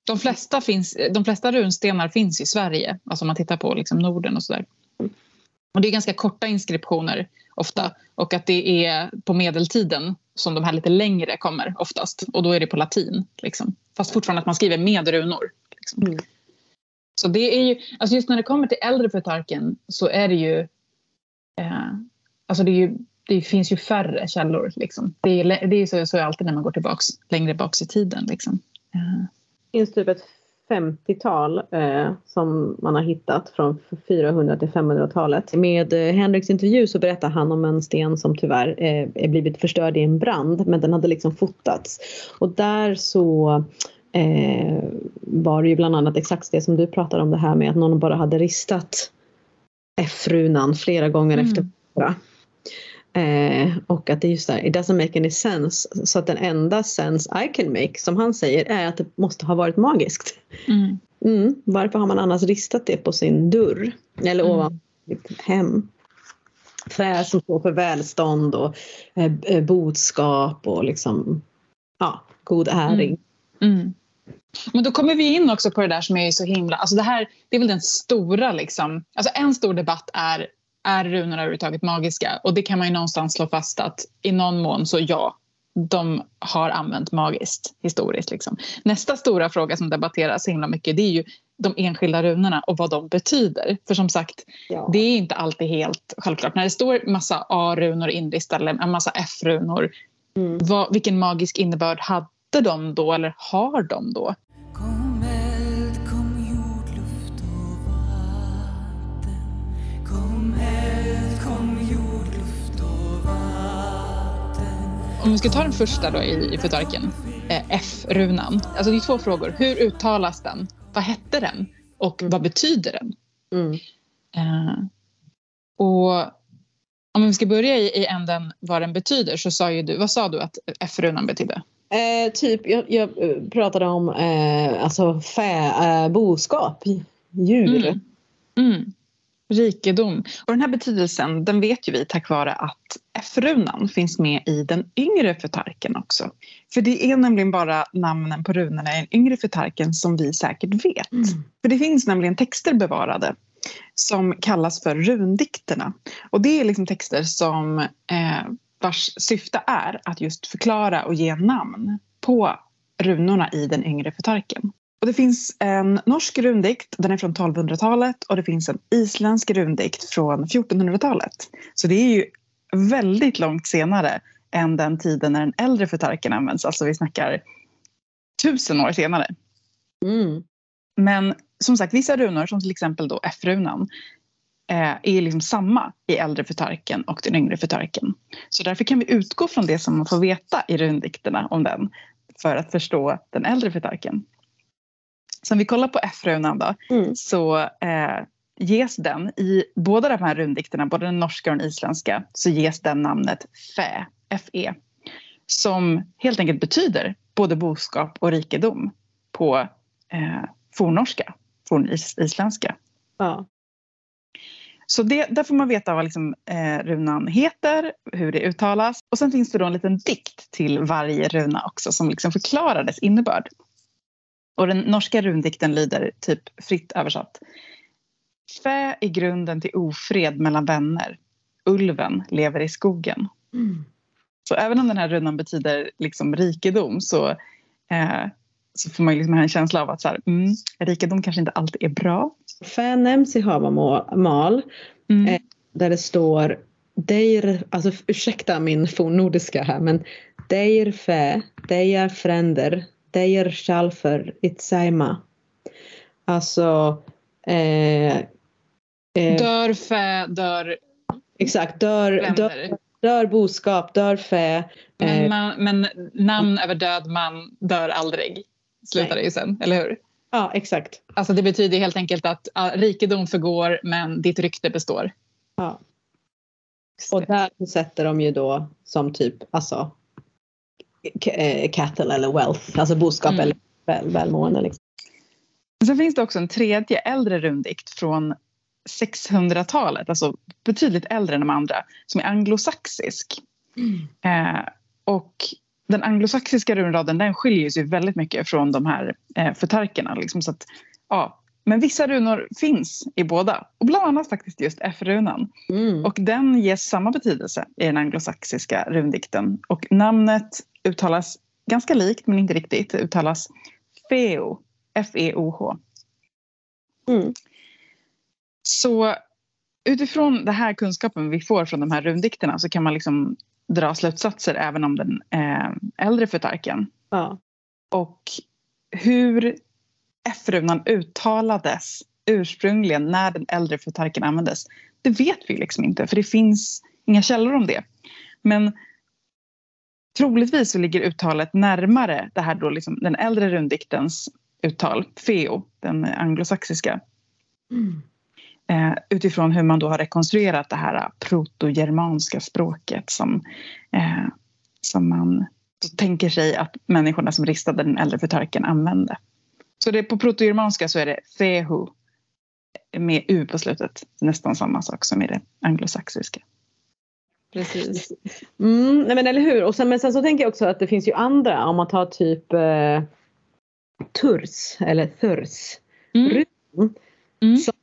De, flesta finns, de flesta runstenar finns i Sverige, alltså om man tittar på liksom Norden och sådär. Och det är ganska korta inskriptioner ofta och att det är på medeltiden som de här lite längre kommer oftast och då är det på latin. Liksom. Fast fortfarande att man skriver med runor. Liksom. Mm. Så det är ju, alltså just när det kommer till äldre förtarken så är det ju eh, Alltså det är ju det finns ju färre källor. Liksom. Det är, det är så, så är alltid när man går tillbaks, längre bak i tiden. Liksom. Det finns typ ett 50-tal eh, som man har hittat från 400 till 500-talet. Med eh, Henriks intervju så berättar han om en sten som tyvärr eh, är blivit förstörd i en brand men den hade liksom fotats. Och där så eh, var det ju bland annat exakt det som du pratade om det här med att någon bara hade ristat F-runan flera gånger mm. efter varandra. Eh, och att det är just där, it doesn't make any sense. Så att den enda sense I can make, som han säger, är att det måste ha varit magiskt. Mm. Mm, varför har man annars ristat det på sin dörr? Eller mm. ovan sitt hem? Trä som står för välstånd och eh, eh boskap och liksom, ja, god äring. Mm. mm. Men då kommer vi in också på det där som är så himla... Alltså det här det är väl den stora... Liksom, alltså en stor debatt är är runorna överhuvudtaget magiska? Och det kan man ju någonstans slå fast att i någon mån så ja, de har använt magiskt historiskt. Liksom. Nästa stora fråga som debatteras himla mycket det är ju de enskilda runorna och vad de betyder. För som sagt, ja. det är inte alltid helt självklart. När det står massa A-runor inristade, en massa F-runor, mm. vilken magisk innebörd hade de då eller har de då? Om vi ska ta den första då i, i förtarken, eh, F-runan. Alltså det är två frågor. Hur uttalas den? Vad hette den? Och vad betyder den? Mm. Eh, och om vi ska börja i, i änden vad den betyder så sa ju du, vad sa du att F-runan betydde? Eh, typ, jag, jag, pratade om eh, alltså fä, eh, boskap, djur. Mm. Mm. Rikedom. Och den här betydelsen den vet ju vi tack vare att F-runan finns med i den yngre förtarken också. För det är nämligen bara namnen på runorna i den yngre förtarken som vi säkert vet. Mm. För det finns nämligen texter bevarade som kallas för rundikterna. Och det är liksom texter som eh, vars syfte är att just förklara och ge namn på runorna i den yngre förtarken. Och det finns en norsk rundikt, den är från 1200-talet och det finns en isländsk rundikt från 1400-talet. Så det är ju väldigt långt senare än den tiden när den äldre förtarken används. Alltså vi snackar tusen år senare. Mm. Men som sagt, vissa runor som till exempel då F-runan eh, är liksom samma i äldre förtarken och den yngre förtarken. Så därför kan vi utgå från det som man får veta i rundikterna om den för att förstå den äldre förtarken. Så om vi kollar på F-runan då mm. så eh, ges den i båda de här rundikterna, både den norska och den isländska, så ges den namnet Fä, Fe, som helt enkelt betyder både boskap och rikedom på eh, fornnorska, fornisländska. Ja. Så det, där får man veta vad liksom, eh, runan heter, hur det uttalas. Och sen finns det då en liten dikt till varje runa också som liksom förklarar dess innebörd. Och den norska rundikten lyder typ fritt översatt. Fä är grunden till ofred mellan vänner. Ulven lever i skogen. Mm. Så även om den här runan betyder liksom rikedom så, eh, så får man liksom en känsla av att så här, mm, rikedom kanske inte alltid är bra. Fä nämns i Havamal mm. eh, där det står Deir, alltså ursäkta min fornnordiska här men Deir fä, deir fränder, deir schalfer itsaima. Alltså eh, eh, Dör fä, dör Exakt, dör, dör, dör boskap, dör fä. Men, eh, man, men namn över död man dör aldrig, slutar det ju sen, eller hur? Ja, exakt. Alltså det betyder helt enkelt att ja, rikedom förgår men ditt rykte består. Ja. Och där sätter de ju då som typ alltså cattle eller wealth, alltså boskap mm. eller väl, välmående. Liksom. Sen finns det också en tredje äldre rundikt från 600-talet, alltså betydligt äldre än de andra, som är anglosaxisk. Mm. Eh, och den anglosaxiska runraden den skiljer sig väldigt mycket från de här eh, förtarkerna. Liksom, så att, ja. Men vissa runor finns i båda, och bland annat faktiskt just F-runan. Mm. Och den ges samma betydelse i den anglosaxiska rundikten. Och namnet uttalas ganska likt, men inte riktigt. Det uttalas Feo, F-E-O-H. Mm. Så utifrån den här kunskapen vi får från de här rundikterna så kan man liksom dra slutsatser även om den eh, äldre förtarken. Ja. Och hur F-runan uttalades ursprungligen när den äldre förtarken användes, det vet vi liksom inte för det finns inga källor om det. Men troligtvis så ligger uttalet närmare det här då liksom den äldre rundiktens uttal, feo, den anglosaxiska. Mm. Eh, utifrån hur man då har rekonstruerat det här protogermanska språket som, eh, som man tänker sig att människorna som ristade den äldre förtarken använde. Så det, på protogermanska så är det fehu med u på slutet. Nästan samma sak som i det anglosaxiska. Precis. Mm, nej men eller hur. Och sen, men sen så tänker jag också att det finns ju andra om man tar typ eh, turs eller thurs. Mm. Mm. Som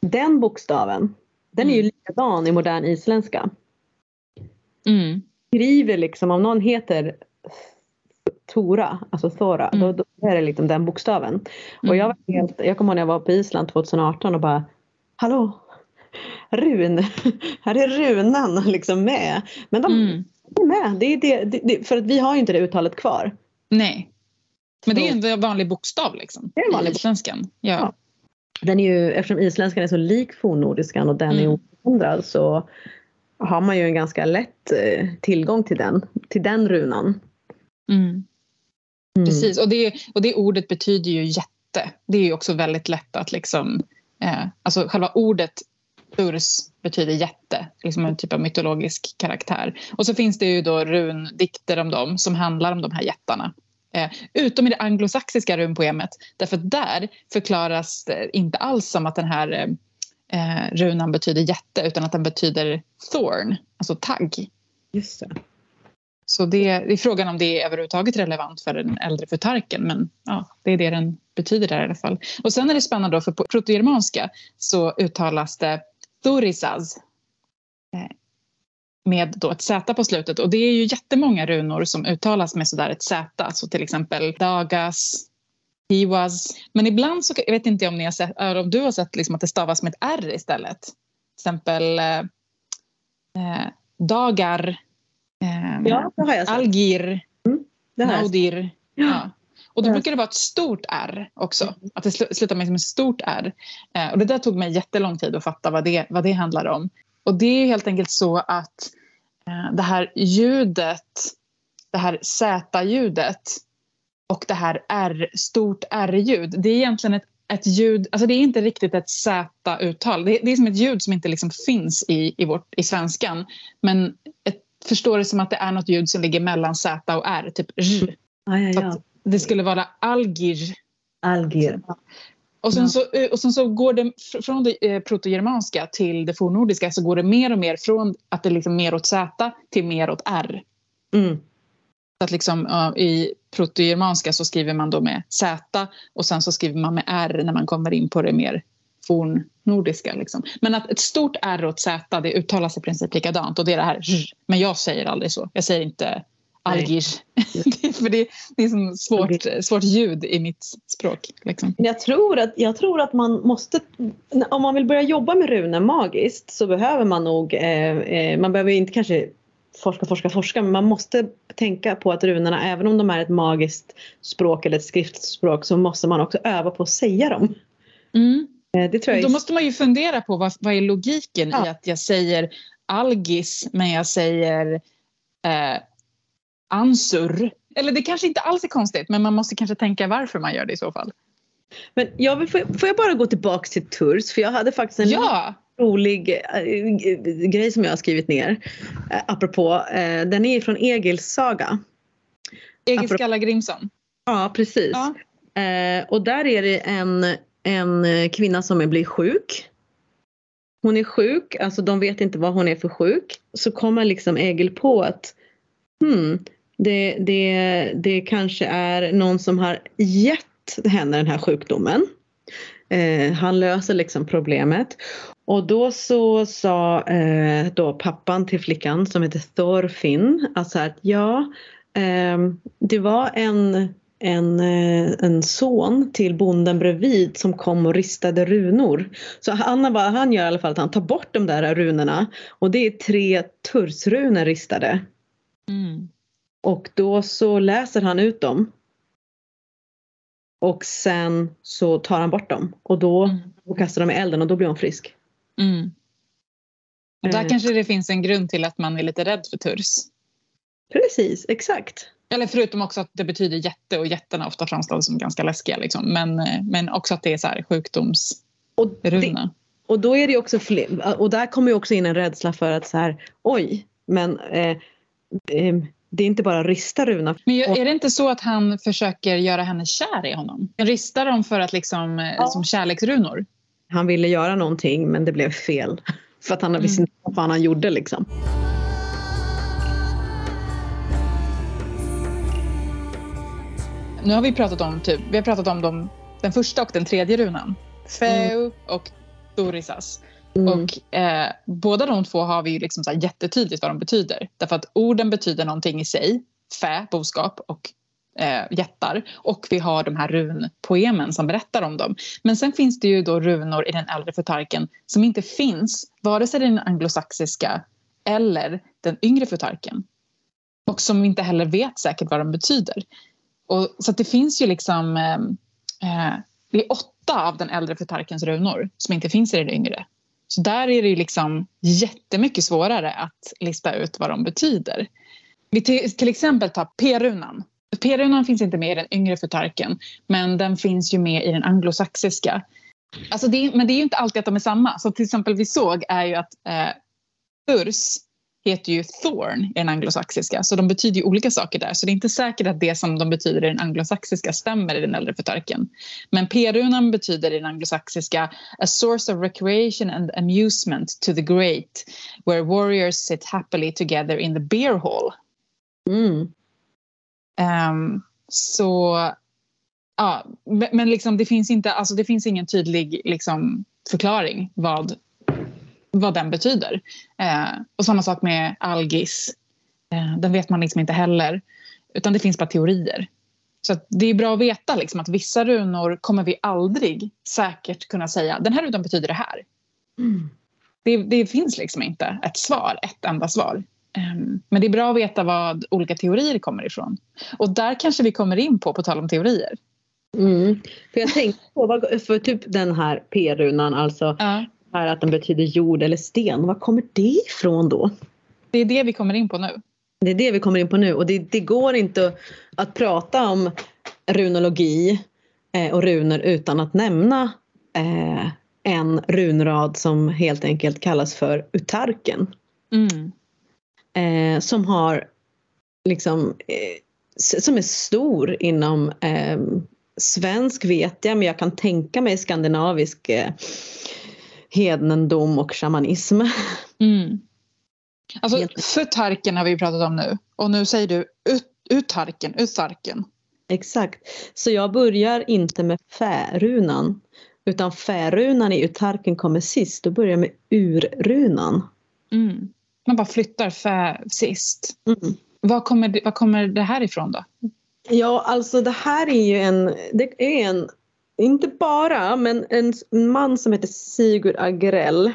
den bokstaven, den är ju mm. likadan i modern isländska. Mm. Skriver liksom, om någon heter Tora, alltså Thora, mm. då, då, är det liksom den bokstaven. Mm. Och jag var helt, jag kommer ihåg när jag var på Island 2018 och bara Hallå! Run! Här är runan liksom med. Men de mm. är med. Det är det, det, det, för att vi har ju inte det uttalet kvar. Nej. Men det är en vanlig bokstav liksom. Det är en vanlig isländskan. Ja. ja den är ju, eftersom isländskan är så lik fornnordiskan och den mm. är oförändrad så har man ju en ganska lätt eh, tillgång till den, till den runan. Mm. Mm. Precis, och det, och det ordet betyder ju jätte. Det är ju också väldigt lätt att liksom... Eh, alltså själva ordet Urs betyder jätte, liksom en typ av mytologisk karaktär. Och så finns det ju då rundikter om dem som handlar om de här jättarna. Eh, utom i det anglosaxiska runpoemet. Därför att där förklaras det inte alls som att den här eh, runan betyder jätte utan att den betyder thorn, alltså tagg. Just det. Så det, det är frågan om det är överhuvudtaget relevant för den äldre futarken men ja, det är det den betyder där i alla fall. Och sen är det spännande då för på protogermanska så uttalas det thorisaz eh, med då ett Z på slutet och det är ju jättemånga runor som uttalas med sådär ett Z, så till exempel dagas, hiwas. Men ibland så jag vet inte om, ni har sett, om du har sett liksom att det stavas med ett R istället. Till exempel eh, eh dagar, eh, Ja, det har jag sett. algir, sett. naudir. Ja. Ja. Och då brukar det vara ett stort R också. Att det sl- slutar med ett stort R. Eh, och det där tog mig jättelång tid att fatta vad det, vad det handlar om. Och det är helt enkelt så att eh, det här ljudet, det här Z-ljudet och det här R, stort R-ljud, det är egentligen ett, ett ljud, alltså det är inte riktigt ett Z-uttal. Det, det är som ett ljud som inte liksom finns i, i, vårt, i svenskan. Men ett, förstår det som att det är något ljud som ligger mellan Z och R, typ R. Ja, ja, ja. det skulle vara algir. Alger. Och sen, så, eh, och sen så går det fr- från det eh, protogermanska till det fornnordiska så går det mer och mer från att det är liksom mer åt Z till mer åt R. Mm. Så att liksom, I protogermanska så skriver man då med Z och sen så skriver man med R när man kommer in på det mer fornnordiska. Liksom. Men att ett stort R och ett Z det uttalas i princip likadant och det är det här. Men jag säger aldrig så. Jag säger inte är- För det, det är som svårt, svårt ljud i mitt språk. Liksom. Jag tror, att, jag tror att man måste, om man vill börja jobba med runor magiskt så behöver man nog, eh, eh, man behöver inte kanske forska, forska, forska men man måste tänka på att runorna, även om de är ett magiskt språk eller ett skriftspråk så måste man också öva på att säga dem. Mm. Eh, det tror jag Då måste man ju fundera på vad, vad är logiken Ja. i att jag säger algis men jag säger eh, ansur. Eller det kanske inte alls är konstigt men man måste kanske tänka varför man gör det i så fall. Men jag vill, får, jag- bara gå tillbaks till Turs för jag hade faktiskt en Ja! rolig eh, grej som jag har skrivit ner. Eh, apropå, eh, den är från Egils saga. Egil Skalla Grimson. Ja precis. Ja. Och där är det en, en eh, kvinna som blir sjuk. Hon är sjuk, alltså de vet inte vad hon är för sjuk. Så kommer liksom Egil på att hmm, det, det, det kanske är någon som har gett henne den här sjukdomen. Eh, han löser liksom problemet. Och då så sa eh, då pappan till flickan som heter Thorfinn att så här, att ja, eh, det var en, en, eh, en son till bonden bredvid som kom och ristade runor. Så han, vad han gör i alla fall att han tar bort de där runorna och det är tre tursrunor ristade. Mm. Och då så läser han ut dem. Och sen så tar han bort dem och då Mm. och kastar dem i elden och då blir hon frisk. Mm. Och där Eh. kanske det finns en grund till att man är lite rädd för turs. Precis, exakt. Eller förutom också att det betyder jätte och jätterna ofta framställs som ganska läskiga. Liksom. Men, eh, men också att det är så här sjukdomsruna. Och, och då är det också fler, och där kommer ju också in en rädsla för att så här, oj, men eh, eh, det är inte bara rista runa. Men är det inte så att han försöker göra henne kär i honom? Han ristar dem för att liksom, eh, Ja. som kärleksrunor. Han ville göra någonting men det blev fel. För att han visste Mm. inte vad han gjorde liksom. Nu har vi pratat om, typ, vi har pratat om dem, den första och den tredje runan. Feu och Dorisas. Mm. Och eh, båda de två har vi ju liksom så här jättetydligt vad de betyder. Därför att orden betyder någonting i sig. Fä, boskap och eh, jättar. Och vi har de här runpoemen som berättar om dem. Men sen finns det ju då runor i den äldre futarken som inte finns vare sig i den anglosaxiska eller den yngre futarken. Och som vi inte heller vet säkert vad de betyder. Och, så att det finns ju liksom... Eh, eh det är åtta av den äldre Plutarkens runor som inte finns i den yngre. Så där är det ju liksom jättemycket svårare att lista ut vad de betyder. Vi till, till exempel tar P-runan. P-runan finns inte med i den yngre Plutarken, men den finns ju med i den anglosaxiska. Alltså det, men det är ju inte alltid att de är samma. Så till exempel vi såg är ju att eh, Urs heter ju thorn i den anglosaxiska så de betyder ju olika saker där. Så det är inte säkert att det som de betyder i den anglosaxiska stämmer i den äldre förtarken. Men p-runan betyder i den anglosaxiska a source of recreation and amusement to the great where warriors sit happily together in the beer hall. Mm. Um, så ja, men liksom det finns inte, alltså det finns ingen tydlig liksom, förklaring vad, vad den betyder. Eh, och samma sak med algis. Eh, den vet man liksom inte heller. Utan det finns bara teorier. Så det är bra att veta liksom, att vissa runor kommer vi aldrig säkert kunna säga den här runan betyder det här. Mm. Det, det, finns liksom inte ett svar, ett enda svar. Um, men det är bra att veta vad olika teorier kommer ifrån. Och där kanske vi kommer in på, på tal om teorier. Mm. För jag tänkte på, för typ den här p-runan, alltså Ja. Här att den betyder jord eller sten. Var kommer det ifrån då? Det är det vi kommer in på nu. Det är det vi kommer in på nu och det, det går inte att prata om runologi eh, och runor utan att nämna eh, en runrad som helt enkelt kallas för utarken. Mm. Eh, som har liksom eh, som är stor inom svensk vet jag men jag kan tänka mig skandinavisk hednendom och shamanism. Mm. Alltså, förtarken har vi pratat om nu. Och nu säger du ut, utarken, utarken. Exakt. Så jag börjar inte med färunan utan färunan i utarken kommer sist. Då börjar jag med urrunan. Mm. Man bara flyttar fä sist. Mm. Var kommer, det, var kommer det här ifrån då? Ja, alltså det här är ju en, det är en, inte bara, men en man som heter Sigurd Agrell.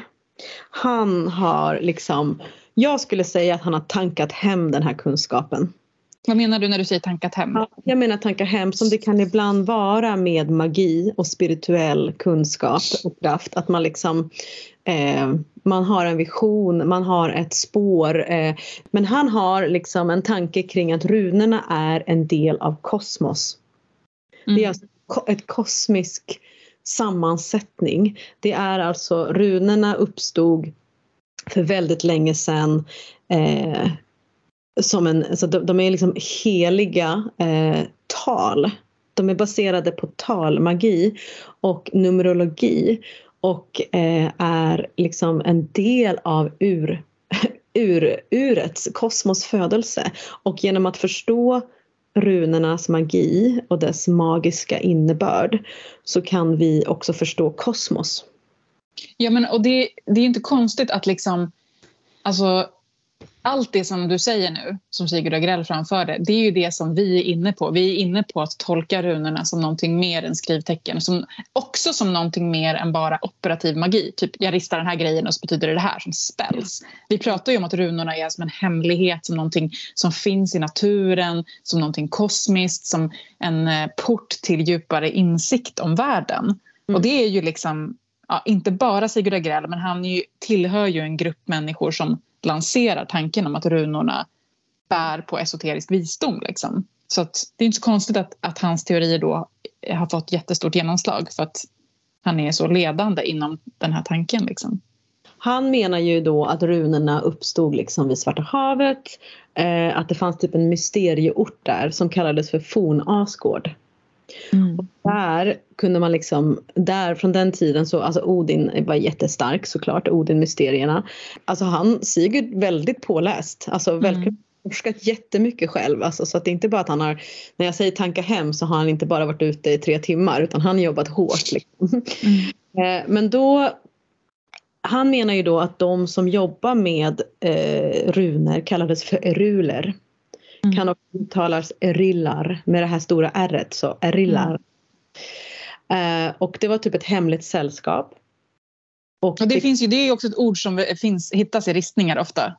Han har liksom, jag skulle säga att han har tankat hem den här kunskapen. Vad menar du när du säger tankat hem? Ja, jag menar tanka hem som det kan ibland vara med magi och spirituell kunskap och kraft. Att man liksom eh, man har en vision, man har ett spår. Eh, men han har liksom en tanke kring att runorna är en del av kosmos. Mm. Det är alltså ko- ett kosmisk sammansättning. Det är alltså runorna uppstod för väldigt länge sedan. Eh, som en, alltså de, de är liksom heliga eh, tal. De är baserade på talmagi och numerologi och eh, är liksom en del av ur, ur, urets, kosmos födelse. Och genom att förstå runornas magi och dess magiska innebörd så kan vi också förstå kosmos. Ja, men, och det, det är inte konstigt att liksom... Alltså, allt det som du säger nu, som Sigurd Agrell framförde, det är ju det som vi är inne på. Vi är inne på att tolka runorna som någonting mer än skrivtecken. Som, också som någonting mer än bara operativ magi. Typ, jag ristar den här grejen och så betyder det det här, som spells. Vi pratar ju om att runorna är som en hemlighet, som någonting som finns i naturen, som någonting kosmiskt, som en eh, port till djupare insikt om världen. Mm. Och det är ju liksom ja, inte bara Sigurd Agrell, men han ju, tillhör ju en grupp människor som lanserar tanken om att runorna bär på esoterisk visdom. Liksom. Så att, det är inte så konstigt att, att hans teorier då har fått jättestort genomslag för att han är så ledande inom den här tanken. Liksom. Han menar ju då att runorna uppstod liksom vid Svarta havet. Eh, att det fanns typ en mysterieort där som kallades för Fornasgård. Där kunde man liksom, där från den tiden så, alltså Odin var jättestark såklart, Odin-mysterierna. Alltså han, Sigurd, väldigt påläst, alltså verkligen forskat jättemycket själv. Alltså, så att det är inte bara att han har, när jag säger tanka hem så har han inte bara varit ute i tre timmar utan han har jobbat hårt. Liksom. Eh, Men då han menar ju då att de som jobbar med eh, runor kallades för eruler. Mm. Kan också uttalas erillar med det här stora r så erillar. Eh, och det var typ ett hemligt sällskap. Och Och det, finns ju, det är också ett ord som finns, hittas i ristningar ofta.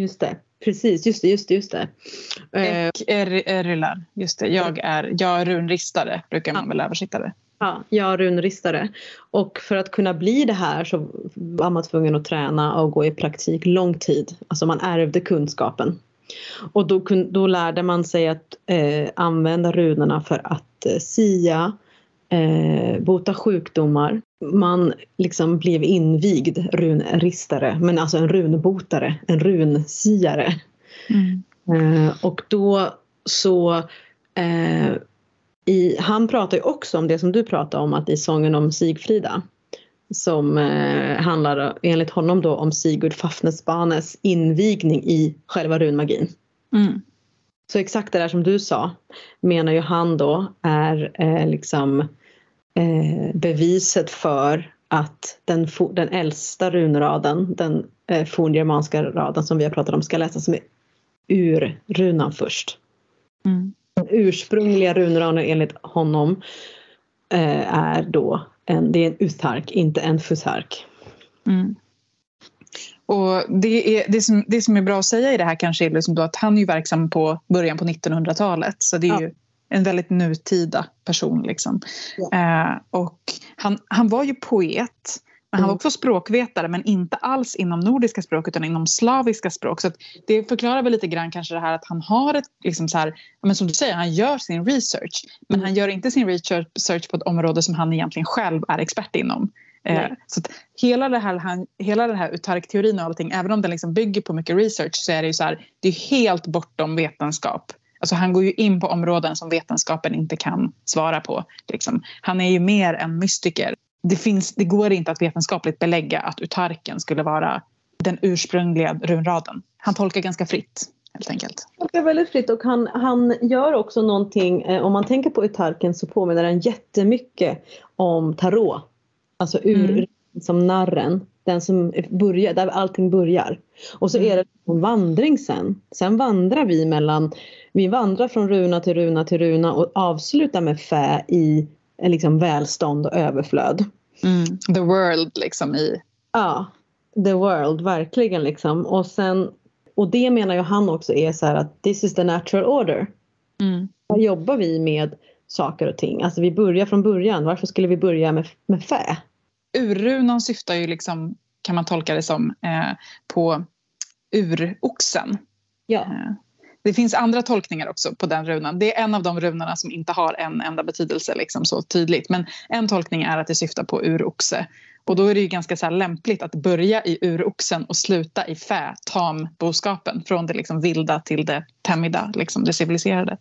Just det, precis, just det, just det. Just det. Eh, Och er, erlar, just det. Jag är, jag är runristare, brukar man väl översätta det. Ja, jag runristare. Och för att kunna bli det här så var man tvungen att träna och gå i praktik lång tid. Alltså man ärvde kunskapen. Och då, då lärde man sig att eh, använda runorna för att eh, sia, eh, bota sjukdomar man liksom blev invigd runristare, men alltså en runbotare, en runsiare. Mm. Eh, och då så eh, i, han pratar ju också om det som du pratar om att i sången om Sigfrida som eh, handlar enligt honom då om Sigurd Fafnesbanes invigning i själva runmagin. Mm. Så exakt det där som du sa menar ju han då är eh, liksom eh, beviset för att den, den äldsta runraden, den eh, forngermanska raden som vi har pratat om ska läsas med urrunan först. Mm. Den ursprungliga runraden enligt honom eh, är då en, det är en utark, inte en fusark. Mm. Och det, är, det, som, det som är bra att säga i det här kanske är liksom att han är verksam på början på 1900-talet. Så det är ja. ju en väldigt nutida person. Liksom. Ja. Eh, och han, han var ju poet. Men han var mm. också språkvetare men inte alls inom nordiska språk utan inom slaviska språk. Så det förklarar väl lite grann kanske det här att han har ett, liksom så här, men som du säger, han gör sin research. Men mm. han gör inte sin research på ett område som han egentligen själv är expert inom. Eh, så hela, det här, han, hela den här Utark-teorin och allting, även om den liksom bygger på mycket research så är det ju så här, det är helt bortom vetenskap. Alltså han går ju in på områden som vetenskapen inte kan svara på. Liksom. Han är ju mer en mystiker. Det, finns, det går inte att vetenskapligt belägga att Utarken skulle vara den ursprungliga runraden. Han tolkar ganska fritt helt enkelt. Han tolkar väldigt fritt och han, han gör också någonting, eh, om man tänker på Utarken så påminner den jättemycket om tarot. Alltså ur mm. som narren, den som börjar, där allting börjar. Och så är det en vandring sen. Sen vandrar vi mellan, vi vandrar från runa till runa till runa och avslutar med fä i liksom välstånd och överflöd. Mm. The world liksom i... Ja, the world verkligen liksom. Och sen och det menar ju han också är så här att this is the natural order. Mm. Här jobbar vi med saker och ting. Alltså vi börjar från början. Varför skulle vi börja med, med fä? Urrunan syftar ju liksom, kan man tolka det som, eh, på uroxen. Ja. Eh, det finns andra tolkningar också på den runan. Det är en av de runorna som inte har en enda betydelse liksom så tydligt. Men en tolkning är att det syftar på uroxe. Och då är det ju ganska så lämpligt att börja i uroxen och sluta i fä, tamboskapen. Från det liksom vilda till det tämjda, liksom det civiliserade.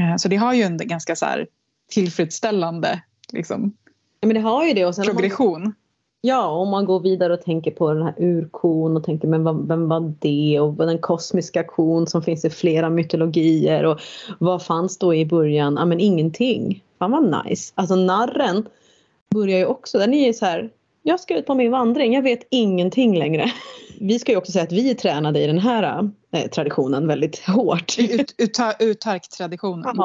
Eh, så det har ju en ganska så tillfredsställande liksom, Ja, men det har ju det. Och sen progression. Ja, om man går vidare och tänker på den här urkon och tänker men vad, vem var det och den kosmiska kon som finns i flera mytologier och vad fanns då i början? Ja men ingenting. Fan vad nice. Alltså narren börjar ju också, den är ju så här jag ska ut på min vandring, jag vet ingenting längre. Vi ska ju också säga att vi är tränade i den här äh, traditionen väldigt hårt. Ut, Utark-traditionen.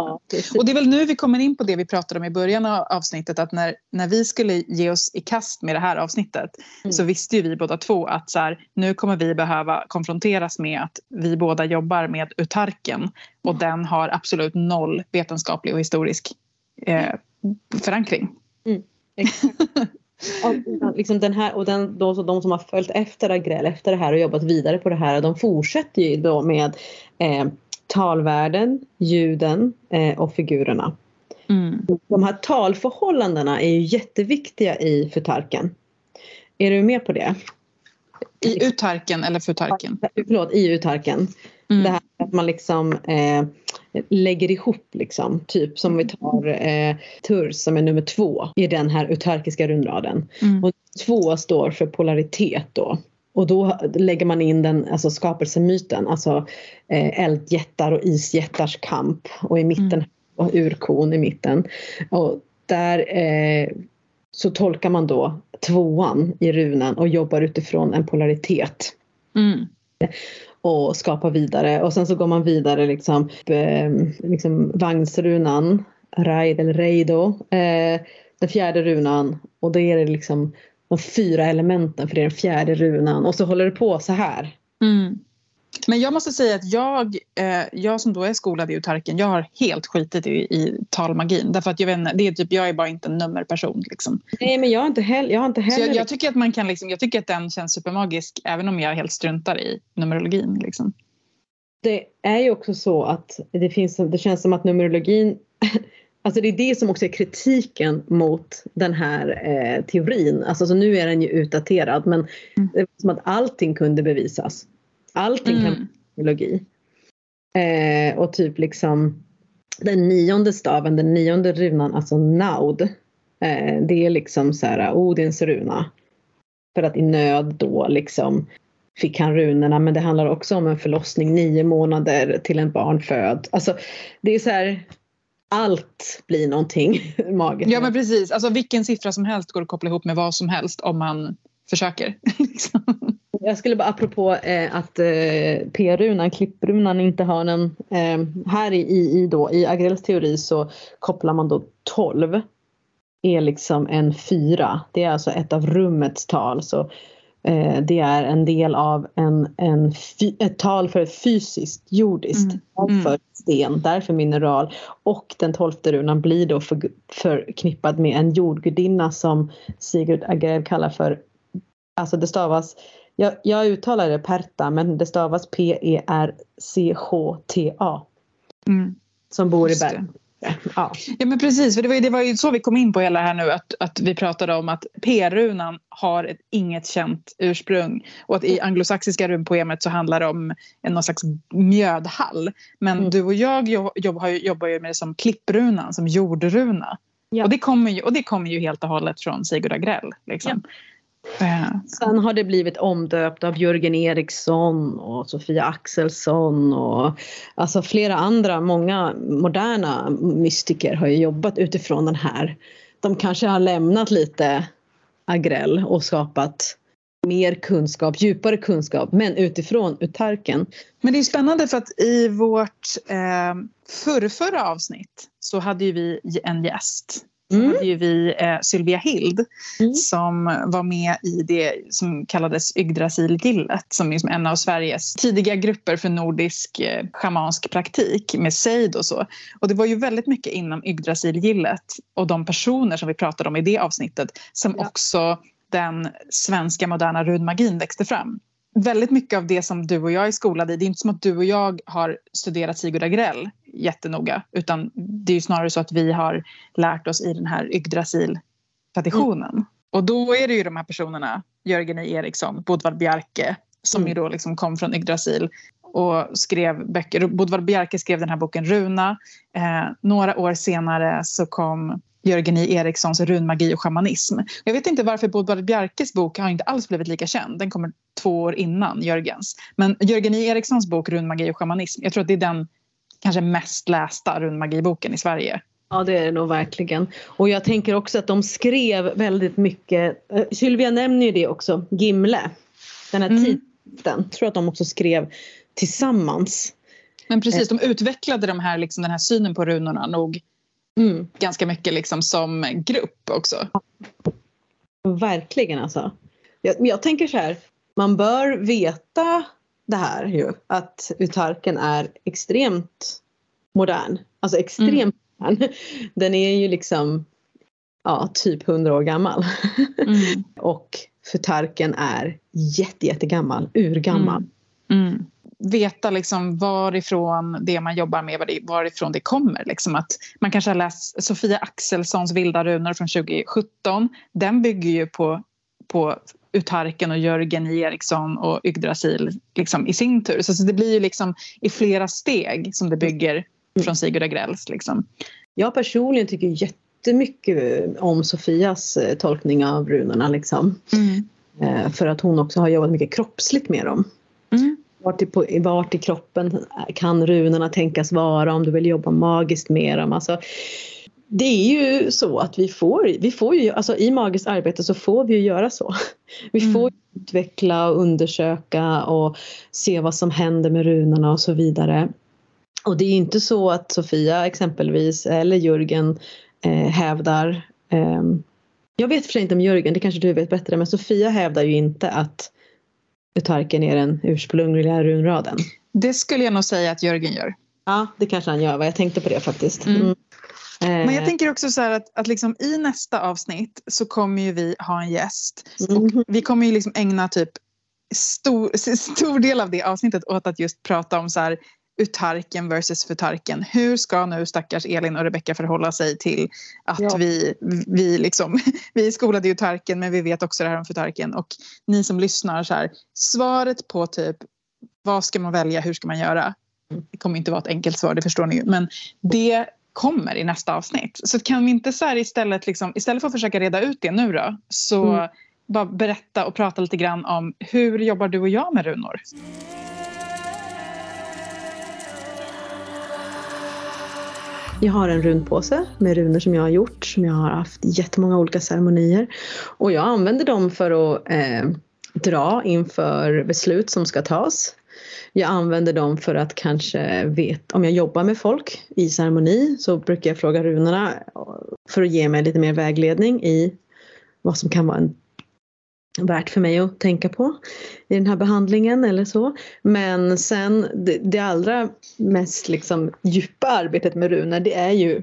och det är väl nu vi kommer in på det vi pratade om i början av avsnittet att när, när vi skulle ge oss i kast med det här avsnittet mm. så visste ju vi båda två att så här, nu kommer vi behöva konfronteras med att vi båda jobbar med Utarken och mm. den har absolut noll vetenskaplig och historisk eh, förankring. Mm. Och, liksom den här, och den, de, de som har följt efter Agrell efter det här och jobbat vidare på det här de fortsätter ju då med eh, talvärden, ljuden eh, och figurerna. Mm. De här talförhållandena är ju jätteviktiga i futarken. Är du med på det? I utarken eller futarken? Förlåt, i utarken. Mm. Det här att man liksom eh, lägger ihop liksom. Typ som vi tar eh, Turs som är nummer två i den här utarkiska rundraden. Mm. Och två står för polaritet då. Och då lägger man in den alltså skapelsemyten, alltså eh, eldjättar och isjättars kamp och i mitten mm. och urkon i mitten. Och där eh, så tolkar man då tvåan i runan och jobbar utifrån en polaritet. Mm och skapa vidare och sen så går man vidare liksom, eh, liksom vagnsrunan, Raid eller Reido, eh, den fjärde runan och då är det liksom de fyra elementen för det är den fjärde runan och så håller det på så här. Mm. Men jag måste säga att jag, eh, jag som då är skolad i utarken, jag har helt skitit i, i talmagin. Därför att jag, vet, det är typ, jag är bara inte en nummerperson. Liksom. Nej, men jag har inte heller... Jag, har inte heller... Jag, jag, tycker att man kan, liksom, jag tycker att den känns supermagisk även om jag helt struntar i numerologin. Liksom. Det är ju också så att det, finns, det känns som att numerologin Alltså det är det som också är kritiken mot den här eh, teorin. Alltså så nu är den ju utdaterad men mm. det är som att allting kunde bevisas. Allting mm. kan biologi. Eh, och typ liksom den nionde staven, den nionde runan, alltså naud. Eh, det är liksom så här Odins runa. För att i nöd då liksom fick han runorna men det handlar också om en förlossning nio månader till en barn föd. Alltså det är så här allt blir någonting magiskt. Ja men precis, alltså vilken siffra som helst går att koppla ihop med vad som helst om man försöker. Liksom. Jag skulle bara apropå eh, att eh, P-runan, klipprunan inte har en... Eh, här i, i, då, i Agrells teori så kopplar man då 12 är liksom en fyra. Det är alltså ett av rummets tal. Så Eh, det är en del av en, en ett tal för ett fysiskt jordiskt, mm. för sten, därför mineral. Och den tolfte runan blir då för, förknippad med en jordgudinna som Sigurd Agrell kallar för, alltså det stavas, jag, jag uttalar det Perta men det stavas P-E-R-C-H-T-A. Mm. Som bor i berg. Ja. ja men precis, för det var, ju, det var ju så vi kom in på hela här nu att, att vi pratade om att P-runan har ett inget känt ursprung och att i anglosaxiska runpoemet så handlar det om en, någon slags mjödhall. Men mm. du och jag jobb, jobb, jobbar ju med det som klipprunan, som jordruna. Ja. Och, det kommer ju, och det kommer ju helt och hållet från Sigurd Agrell. Liksom. Ja. Sen har det blivit omdöpt av Jörgen Eriksson och Sofia Axelsson och alltså flera andra, många moderna mystiker har ju jobbat utifrån den här. De kanske har lämnat lite Agrell och skapat mer kunskap, djupare kunskap, men utifrån utarken. Men det är spännande för att i vårt eh, förrförra avsnitt så hade ju vi en gäst mm. hade ju vi eh, Sylvia Hild mm. som var med i det som kallades Yggdrasil-gillet som är liksom en av Sveriges tidiga grupper för nordisk eh, schamansk praktik med sejd och så. Och det var ju väldigt mycket inom Yggdrasil-gillet och de personer som vi pratade om i det avsnittet som ja. också den svenska moderna runmagin växte fram väldigt mycket av det som du och jag är skolade i, det är inte som att du och jag har studerat Sigurd Agrell jättenoga utan det är snarare så att vi har lärt oss i den här Yggdrasil-traditionen. Mm. Och då är det ju de här personerna, Jörgen E. Eriksson, Bodvard Bjarke som mm. ju då liksom kom från Yggdrasil och skrev böcker. Bodvard Bjarke skrev den här boken Runa. Eh, några år senare så kom Jörgen I. Erikssons runmagi och shamanism. Jag vet inte varför Bodvard Bjarkes bok har inte alls blivit lika känd. Den kommer två år innan Jörgens. Men Jörgen I. Erikssons bok Runmagi och shamanism, jag tror att det är den kanske mest lästa runmagiboken i Sverige. Ja det är det nog verkligen. Och jag tänker också att de skrev väldigt mycket, eh, Sylvia nämner ju det också, Gimle. Den här mm. titeln. Jag tror att de också skrev tillsammans. Men precis, de utvecklade de här, liksom, den här synen på runorna nog mm. ganska mycket liksom, som grupp också. Verkligen alltså. Jag, jag tänker så här, man bör veta det här ju, att utarken är extremt modern. Alltså extremt mm. modern. Den är ju liksom ja, typ 100 år gammal. Mm. och futarken är jätte, jättegammal, urgammal. Mm. Mm. Veta liksom varifrån det man jobbar med, varifrån det kommer. Liksom att man kanske har läst Sofia Axelssons Vilda runor från 2017. Den bygger ju på, på Utarken och Jörgen Eriksson och Yggdrasil liksom, i sin tur. Så, så, det blir ju liksom i flera steg som det bygger från Sigurd Agrells. Liksom. Jag personligen tycker jättemycket om Sofias eh, tolkning av runorna. Liksom. Mm. Eh, för att hon också har jobbat mycket kroppsligt med dem. Mm. Vart, i, vart i kroppen kan runorna tänkas vara om du vill jobba magiskt med dem. Alltså, det är ju så att vi får, vi får ju, alltså i magiskt arbete så får vi ju göra så. Vi får mm. utveckla och undersöka och se vad som händer med runorna och så vidare. Och det är inte så att Sofia exempelvis eller Jörgen eh, hävdar eh, jag vet för sig inte om Jörgen, det kanske du vet bättre, men Sofia hävdar ju inte att utarken är den ursprungliga runraden. Det skulle jag nog säga att Jörgen gör. Ja, det kanske han gör. Jag tänkte på det faktiskt. Mm. Mm. Men jag eh. tänker också så att, att liksom i nästa avsnitt så kommer ju vi ha en gäst. Och mm. vi kommer ju liksom ägna typ stor, stor del av det avsnittet åt att just prata om så här, utarken versus futarken. Hur ska nu stackars Elin och Rebecka förhålla sig till att ja. vi, vi, liksom, vi är skolade i utarken men vi vet också det här om futarken. Och ni som lyssnar, så här, svaret på typ vad ska man välja, hur ska man göra? Det kommer inte vara ett enkelt svar, det förstår ni ju. Men det kommer i nästa avsnitt. Så kan vi inte så här istället, liksom, istället för att försöka reda ut det nu då, så mm. bara berätta och prata lite grann om hur jobbar du och jag med runor? Jag har en runpåse med runor som jag har gjort, som jag har haft jättemånga olika ceremonier. Och jag använder dem för att eh, dra inför beslut som ska tas. Jag använder dem för att kanske veta, om jag jobbar med folk i ceremoni så brukar jag fråga runorna för att ge mig lite mer vägledning i vad som kan vara en, värt för mig att tänka på i den här behandlingen eller så. Men sen det, det allra mest liksom djupa arbetet med runor det är ju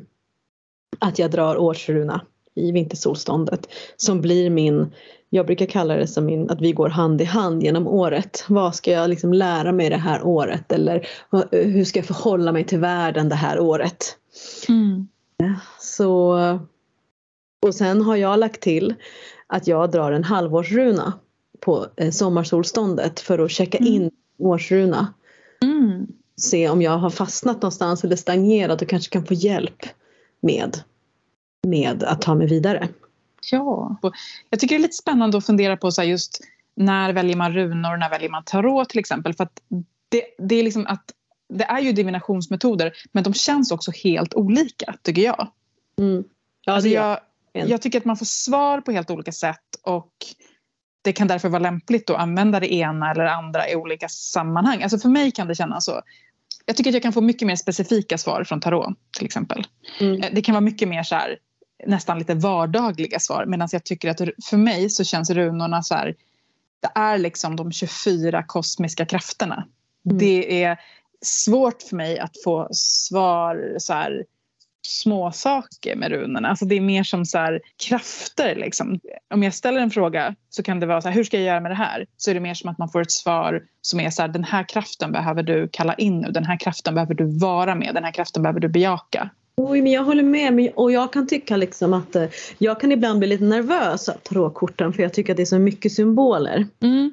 att jag drar årsruna i vintersolståndet som blir min jag brukar kalla det som min, att vi går hand i hand genom året. Vad ska jag liksom lära mig det här året eller hur ska jag förhålla mig till världen det här året? Mm. Så, och sen har jag lagt till att jag drar en halvårsruna på eh, sommarsolståndet för att checka in mm. årsruna. Mm. Se om jag har fastnat någonstans eller stagnerat och kanske kan få hjälp med, med att ta mig vidare. Ja, jag tycker det är lite spännande att fundera på så just när väljer man runor, när väljer man tarot till exempel. För att det, det, är liksom att, det är ju divinationsmetoder men de känns också helt olika tycker jag. Mm. Ja, alltså jag, jag tycker att man får svar på helt olika sätt och det kan därför vara lämpligt att använda det ena eller andra i olika sammanhang. Alltså för mig kan det kännas så. Jag tycker att jag kan få mycket mer specifika svar från tarot till exempel. Mm. Det kan vara mycket mer så här nästan lite vardagliga svar. Medan jag tycker att för mig så känns runorna så här, det är liksom de 24 kosmiska krafterna. Mm. Det är svårt för mig att få svar så här små saker med runorna. Alltså det är mer som så här, krafter. Liksom. Om jag ställer en fråga så kan det vara så här, hur ska jag göra med det här? Så är det mer som att man får ett svar som är så här, den här kraften behöver du kalla in nu. Den här kraften behöver du vara med. Den här kraften behöver du bejaka. Oj, men jag håller med. Och jag kan tycka liksom att eh, jag kan ibland bli lite nervös av tarotkorten för jag tycker att det är så mycket symboler. Mm.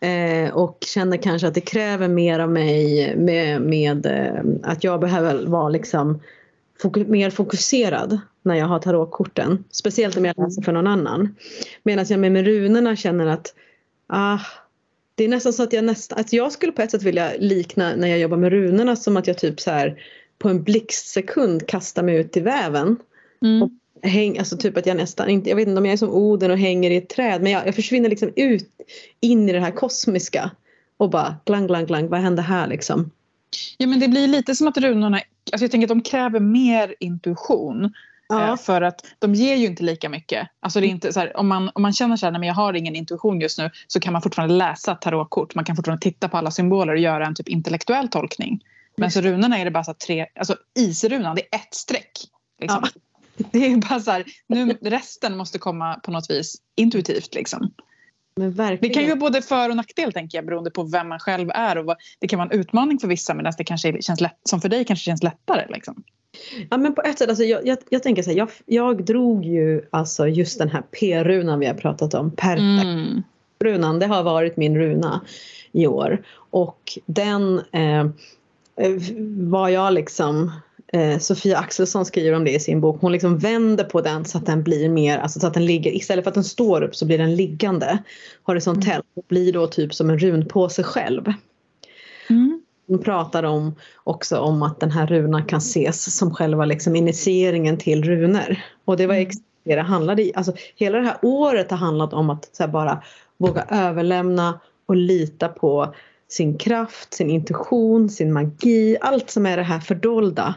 Eh, och känner kanske att det kräver mer av mig med, med eh, att jag behöver vara liksom fokus, mer fokuserad när jag har tarotkorten. Speciellt om jag läser för någon annan. Medan jag med, med runorna känner att ah, det är nästan så att jag nästan, att jag skulle på ett sätt vilja likna när jag jobbar med runorna som att jag typ så här på en blixtsekund kasta mig ut i väven. Mm. Och häng, alltså typ att jag nästan inte, jag vet inte om jag är som Oden och hänger i ett träd men jag, jag försvinner liksom ut in i det här kosmiska och bara glang, glang, glang, vad händer här liksom? Ja men det blir lite som att runorna, alltså jag tänker att de kräver mer intuition. Ja. Eh, för att de ger ju inte lika mycket. Alltså det är inte så här, om, man, om man känner så här, nej jag har ingen intuition just nu så kan man fortfarande läsa tarotkort. Man kan fortfarande titta på alla symboler och göra en typ intellektuell tolkning. Men så runorna är det bara så tre, alltså isrunan det är ett streck. Liksom. Ja. Det är bara så här, nu, resten måste komma på något vis intuitivt liksom. det kan ju vara både för och nackdel tänker jag beroende på vem man själv är och vad, det kan vara en utmaning för vissa medan det kanske känns lätt, som för dig kanske känns lättare. Liksom. Ja men på ett sätt, alltså, jag, jag, jag tänker så här, jag, jag drog ju alltså just den här P-runan vi har pratat om, Perta. Mm. det har varit min runa i år och den Eh, vad jag liksom eh, Sofia Axelsson skriver om det i sin bok. Hon liksom vänder på den så att den blir mer, alltså så att den ligger, istället för att den står upp så blir den liggande horisontellt mm. och blir då typ som en run på sig själv. Mm. Hon pratar om också om att den här runan kan ses som själva liksom initieringen till runor. Och det var mm. det det handlade Alltså, hela det här året har handlat om att bara våga överlämna och lita på sin kraft, sin intuition, sin magi, allt som är det här fördolda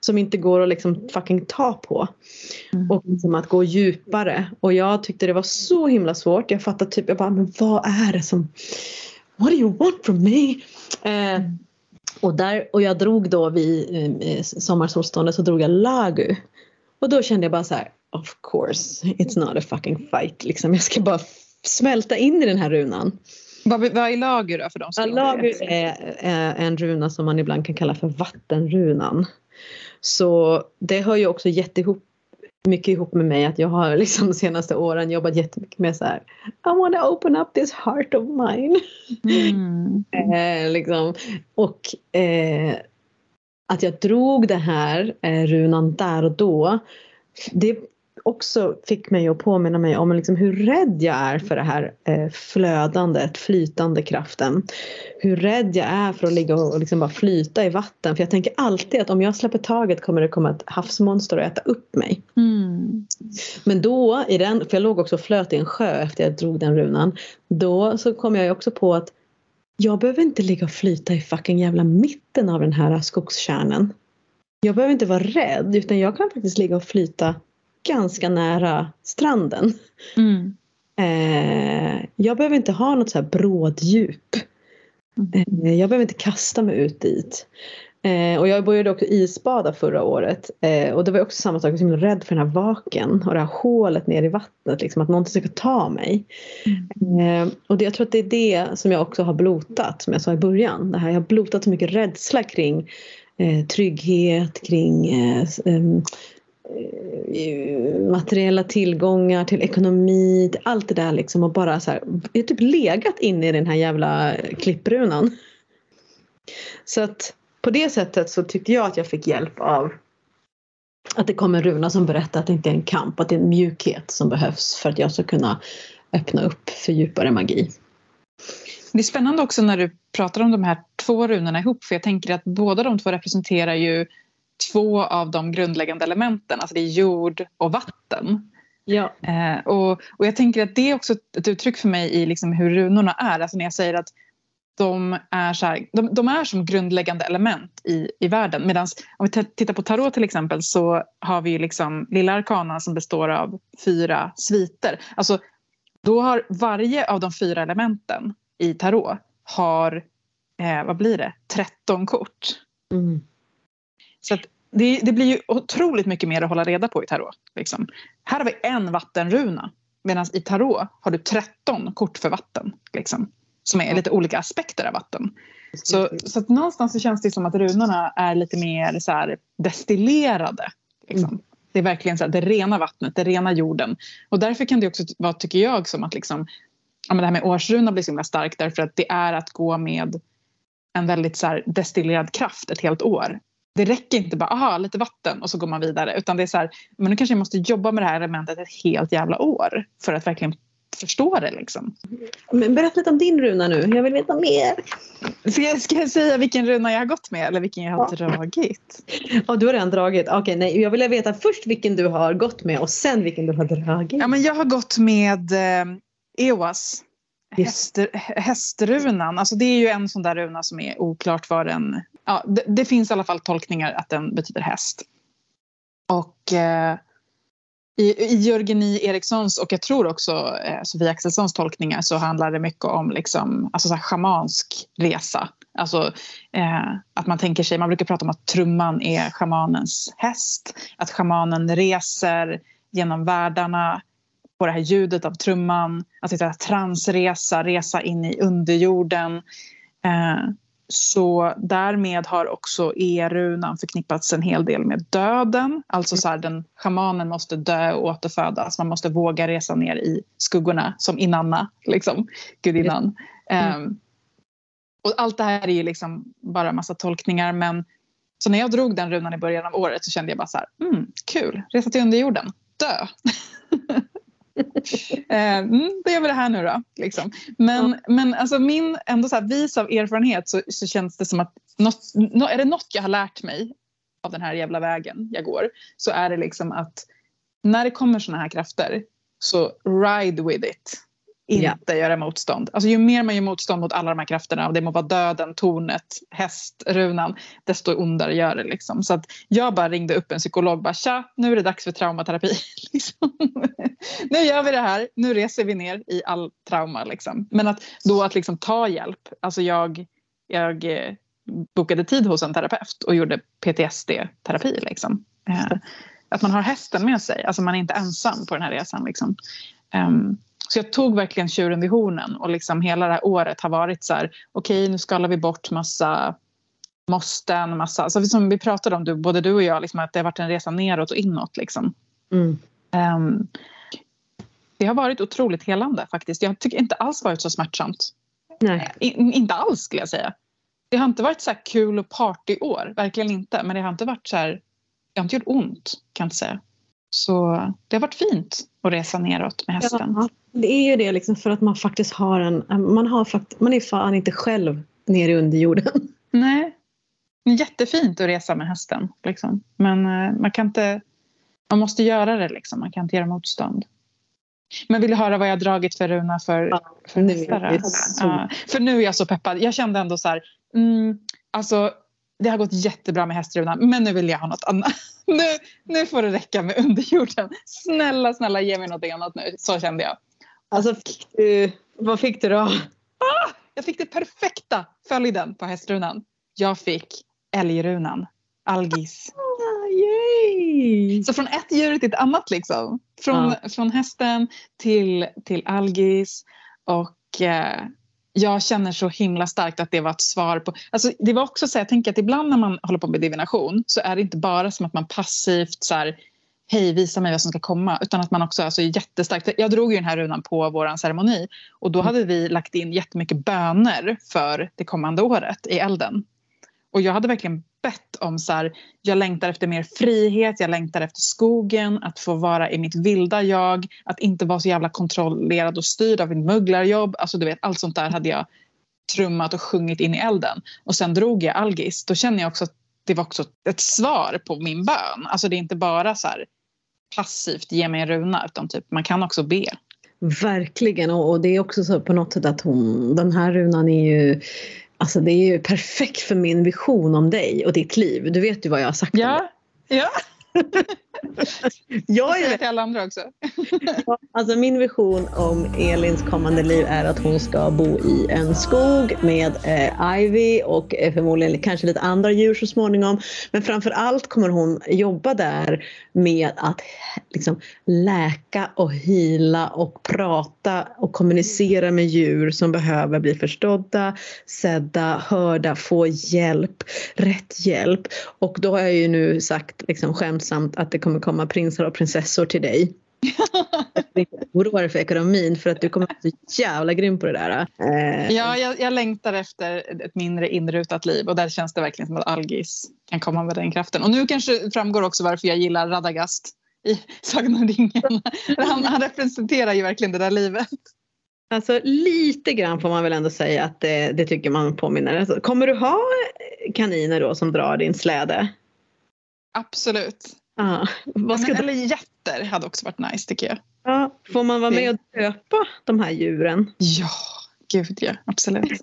som inte går att liksom fucking ta på. Mm. Och liksom att gå djupare. Och jag tyckte det var så himla svårt. Jag fattade typ, jag bara, men vad är det som What do you want from me? Eh, mm. och, där, och jag drog då vid eh, sommarsolståndet så drog jag Lagu. Och då kände jag bara så här, of course, it's not a fucking fight liksom. Jag ska bara smälta in i den här runan. Vad, vad är lager då för de som ja, Lager är, är en runa som man ibland kan kalla för vattenrunan. Så det hör ju också jättehop mycket ihop med mig att jag har liksom de senaste åren jobbat jättemycket med så här I wanna open up this heart of mine. Mm. eh, liksom. Och eh, att jag drog det här eh, runan där och då det också fick mig att påminna mig om liksom hur rädd jag är för det här eh, flödandet, flytande kraften. Hur rädd jag är för att ligga och liksom bara flyta i vatten. För jag tänker alltid att om jag släpper taget kommer det komma ett havsmonster och äta upp mig. Mm. Men då, i den, för jag låg också och flöt i en sjö efter jag drog den runan. Då så kom jag också på att jag behöver inte ligga och flyta i fucking jävla mitten av den här skogskärnen. Jag behöver inte vara rädd utan jag kan faktiskt ligga och flyta ganska nära stranden. Mm. Eh, jag behöver inte ha något så här bråddjup. Mm. Eh, jag behöver inte kasta mig ut dit. Eh, och jag började också isbada förra året eh, och det var också samma sak, jag var så rädd för den här vaken och det här hålet ner i vattnet, liksom, att någonting ska ta mig. Mm. Eh, och det, jag tror att det är det som jag också har blotat, som jag sa i början. Det här, jag har blotat så mycket rädsla kring eh, trygghet, kring eh, Eh, Eh, materiella tillgångar till ekonomi, till allt det där liksom och bara så här, jag har typ legat inne i den här jävla klipprunan. Så att på det sättet så tyckte jag att jag fick hjälp av att det kom en runa som berättar att det inte är en kamp, att det är en mjukhet som behövs för att jag ska kunna öppna upp för djupare magi. Det är spännande också när du pratar om de här två runorna ihop för jag tänker att båda de två representerar ju två av de grundläggande elementen, alltså det är jord och vatten. Ja. Eh, och, och jag tänker att det är också ett uttryck för mig i liksom hur runorna är, alltså när jag säger att de är, så här, de, de, är som grundläggande element i, i världen. Medan om vi tittar på tarot till exempel så har vi liksom lilla arkana som består av fyra sviter. Alltså, då har varje av de fyra elementen i tarot har, eh, vad blir det, 13 kort. Mm. Så att det, det, blir ju otroligt mycket mer att hålla reda på i tarot. Liksom. Här har vi en vattenruna medan i tarot har du 13 kort för vatten. Liksom, som är lite olika aspekter av vatten. Så, så att någonstans så känns det som att runorna är lite mer så här destillerade. Liksom. Mm. Det är verkligen så här, det rena vattnet, det rena jorden. Och därför kan det också vara, tycker jag, som att liksom, ja, men det här med årsruna blir så himla starkt därför att det är att gå med en väldigt så destillerad kraft ett helt år det räcker inte bara aha, lite vatten och så går man vidare. Utan det är så här, men nu kanske jag måste jobba med det här elementet ett helt jävla år för att verkligen förstå det. Liksom. Men berätta lite om din runa nu, jag vill veta mer. Ska jag, ska jag säga vilken runa jag har gått med eller vilken jag har ja. dragit? Ja, du har redan dragit. Okej, nej, jag vill veta först vilken du har gått med och sen vilken du har dragit. Ja, men jag har gått med eh, Ewas. Hästrunan, alltså det är ju en sån där runa som är oklart vad den ja, det, det, finns i alla fall tolkningar att den betyder häst. Och eh, i, i Jörgen Erikssons och jag tror också eh, Sofia Axelssons tolkningar så handlar det mycket om liksom, alltså så här schamansk resa. Alltså eh, att man tänker sig, man brukar prata om att trumman är schamanens häst. Att schamanen reser genom världarna på det här ljudet av trumman. Att är transresa, resa in i underjorden. Eh, så därmed har också E-runan förknippats en hel del med döden. Alltså så här, den schamanen måste dö och återfödas. Man måste våga resa ner i skuggorna som Inanna, liksom, gudinnan. Mm. Um, och allt det här är ju liksom bara en massa tolkningar. Men så när jag drog den runan i början av året så kände jag bara så här, mm, kul, resa till underjorden, dö. eh, mm, då gör vi det här nu då. Liksom. Men, ja. men alltså min, ändå så här, vis av erfarenhet så, så känns det som att något, är det något jag har lärt mig av den här jävla vägen jag går så är det liksom att när det kommer såna här krafter så ride with it inte ja. göra motstånd. Alltså ju mer man gör motstånd mot alla de här krafterna, och det må vara döden, tornet, hästrunan, desto ondare gör det. Liksom. Så att jag bara ringde upp en psykolog och bara tja, nu är det dags för traumaterapi. liksom. nu gör vi det här, nu reser vi ner i all trauma. Liksom. Men att då att liksom ta hjälp, alltså jag, jag eh, bokade tid hos en terapeut och gjorde PTSD-terapi. Liksom. Eh, att man har hästen med sig, alltså man är inte ensam på den här resan. Liksom. Um, Så jag tog verkligen tjuren vid hornen och liksom hela det här året har varit så här, okej okay, nu skalar vi bort massa måsten, massa, alltså som vi pratade om, du, både du och jag, liksom, att det har varit en resa neråt och inåt. Liksom. Mm. Um, det har varit otroligt helande faktiskt. Jag tycker inte alls varit så smärtsamt. Nej. In, inte alls skulle jag säga. Det har inte varit så här kul och partyår, verkligen inte. Men det har inte varit så här, det har inte gjort ont kan jag inte säga. Så det har varit fint att resa neråt med hästen. Ja, det är ju det liksom för att man faktiskt har en, man, har fakt, man är fan inte själv nere i underjorden. Nej. Jättefint att resa med hästen. Liksom. Men uh, man kan inte, man måste göra det liksom. Man kan inte göra motstånd. Men vill du höra vad jag dragit för Runa för, ja, för hästar? Ja, för nu är jag så peppad. Jag kände ändå så här, mm, alltså det har gått jättebra med hästruna men nu vill jag ha något annat. Nu, nu får det räcka med underjorden. Snälla, snälla ge mig något annat nu. Så kände jag. Alltså, uh, vad fick du då? Ah, jag fick det perfekta följden på hästrunan. Jag fick älgrunan, algis. Ah, yay. Så från ett djur till ett annat liksom. Från, ah. från hästen till, till algis och eh, jag känner så himla starkt att det var ett svar på... Alltså det var också så jag tänker att ibland när man håller på med divination så är det inte bara som att man passivt så här, hej visa mig vad som ska komma utan att man också är så jättestarkt. Jag drog ju den här runan på vår ceremoni och då hade vi lagt in jättemycket böner för det kommande året i elden. Och jag hade verkligen bett om så här, jag längtar efter mer frihet, jag längtar efter skogen, att få vara i mitt vilda jag, att inte vara så jävla kontrollerad och styrd av mitt mugglarjobb. Alltså du vet, allt sånt där hade jag trummat och sjungit in i elden. Och sen drog jag algis. Då känner jag också att det var också ett svar på min bön. Alltså det är inte bara så här passivt ge mig en runa utan typ man kan också be. Verkligen och det är också så på något sätt att hon, den här runan är ju Alltså det är ju perfekt för min vision om dig och ditt liv. Du vet ju vad jag har sagt ja. om det. Ja. jag är... till alla andra också. alltså min vision om Elins kommande liv är att hon ska bo i en skog med eh, Ivy och eh, förmodligen kanske lite andra djur så småningom. Men framför allt kommer hon jobba där med att liksom, läka och hila och prata och kommunicera med djur som behöver bli förstådda, sedda, hörda, få hjälp, rätt hjälp. Och då har jag ju nu sagt liksom, skämtsamt att det kommer komma prinsar och prinsessor till dig. Jag oroar för ekonomin för att du kommer att bli så jävla grym på det där. Eh. Ja, jag, jag längtar efter ett mindre inrutat liv och där känns det verkligen som att Algis kan komma med den kraften. Och nu kanske framgår också varför jag gillar Radagast i Sagan om ringen. Han, han representerar ju verkligen det där livet. Alltså lite grann får man väl ändå säga att det, det tycker man påminner. Alltså, kommer du ha kaniner då som drar din släde? Absolut. Ja. Vad ska Men, eller jätter hade också varit nice tycker jag. Ja. Får man vara med och döpa de här djuren? Ja, gud ja. Absolut.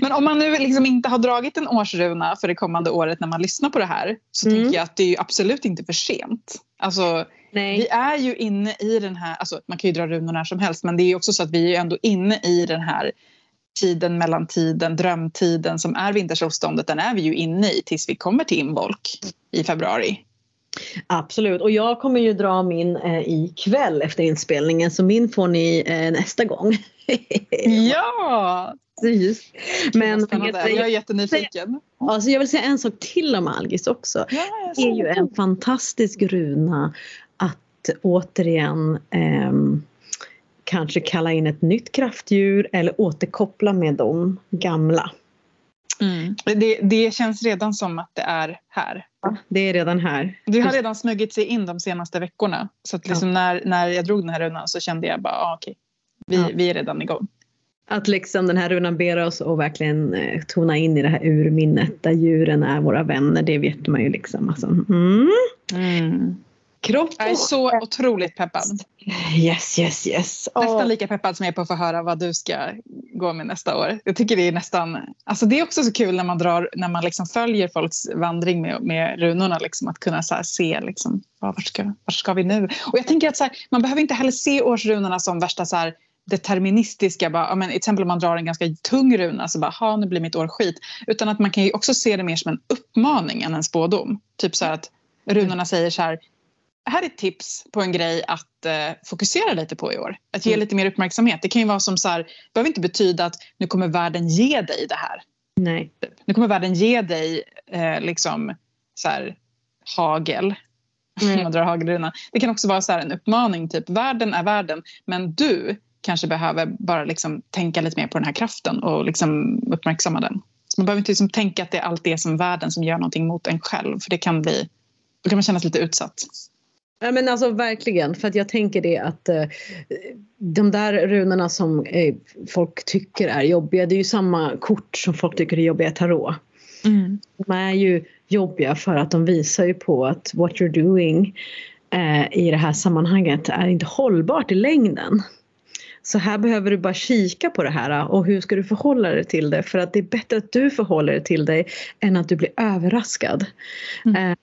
Men om man nu liksom inte har dragit en årsruna för det kommande året när man lyssnar på det här så mm. tycker jag att det är absolut inte för sent. Alltså, vi är ju inne i den här, alltså, man kan ju dra runor när som helst men det är också så att vi är ändå inne i den här tiden mellan tiden, drömtiden som är vintersolståndet, den är vi ju inne i tills vi kommer till involk i februari. Absolut och jag kommer ju dra min eh, ikväll efter inspelningen så min får ni eh, nästa gång. ja! Precis. Men jag är jättenyfiken. Alltså jag vill säga en sak till om Algis också. Ja, det är ju en fantastisk runa att återigen eh, kanske kalla in ett nytt kraftdjur eller återkoppla med de gamla. Mm. Det, det känns redan som att det är här. Det är redan här. Det har redan smugit sig in de senaste veckorna. Så att liksom ja. när, när jag drog den här runan så kände jag bara, ah, okej, vi, ja. vi är redan igång. Att liksom den här runan ber oss att verkligen eh, tona in i det här urminnet där djuren är våra vänner. Det vet man ju liksom. Alltså, mm. Mm. Kropp Jag är så otroligt peppad. Yes, yes, yes. Nästan lika peppad som jag är på att få höra vad du ska gå med nästa år. Jag tycker det är nästan... Alltså det är också så kul när man, drar, när man liksom följer folks vandring med, med runorna. Liksom, att kunna se liksom, vart, ska, vart ska vi nu? Och jag tänker att här, man behöver inte heller se årsrunorna som värsta så här, deterministiska, bara, men, till exempel om man drar en ganska tung runa så bara, ha nu blir mitt år skit. Utan att man kan ju också se det mer som en uppmaning än en spådom. Typ så att runorna säger så här, här är ett tips på en grej att eh, fokusera lite på i år. Att ge mm. lite mer uppmärksamhet. Det kan ju vara som så här, behöver inte betyda att nu kommer världen ge dig det här. Nej. Nu kommer världen ge dig eh, liksom så här, hagel. Mm. Man drar hagelrunan. Det kan också vara så en uppmaning, typ världen är världen men du kanske behöver bara liksom tänka lite mer på den här kraften och liksom uppmärksamma den. Så man behöver inte liksom tänka att det är allt det som världen som gör någonting mot en själv för det kan bli, då kan man känna sig lite utsatt. Ja, men alltså verkligen, för att jag tänker det att eh, de där runorna som eh, folk tycker är jobbiga, det är ju samma kort som folk tycker är jobbiga i tarot. Mm. De är ju jobbiga för att de visar ju på att what you're doing eh, i det här sammanhanget är inte hållbart i längden. Så här behöver du bara kika på det här och hur ska du förhålla dig till det? För att det är bättre att du förhåller dig till dig än att du blir överraskad. Mm.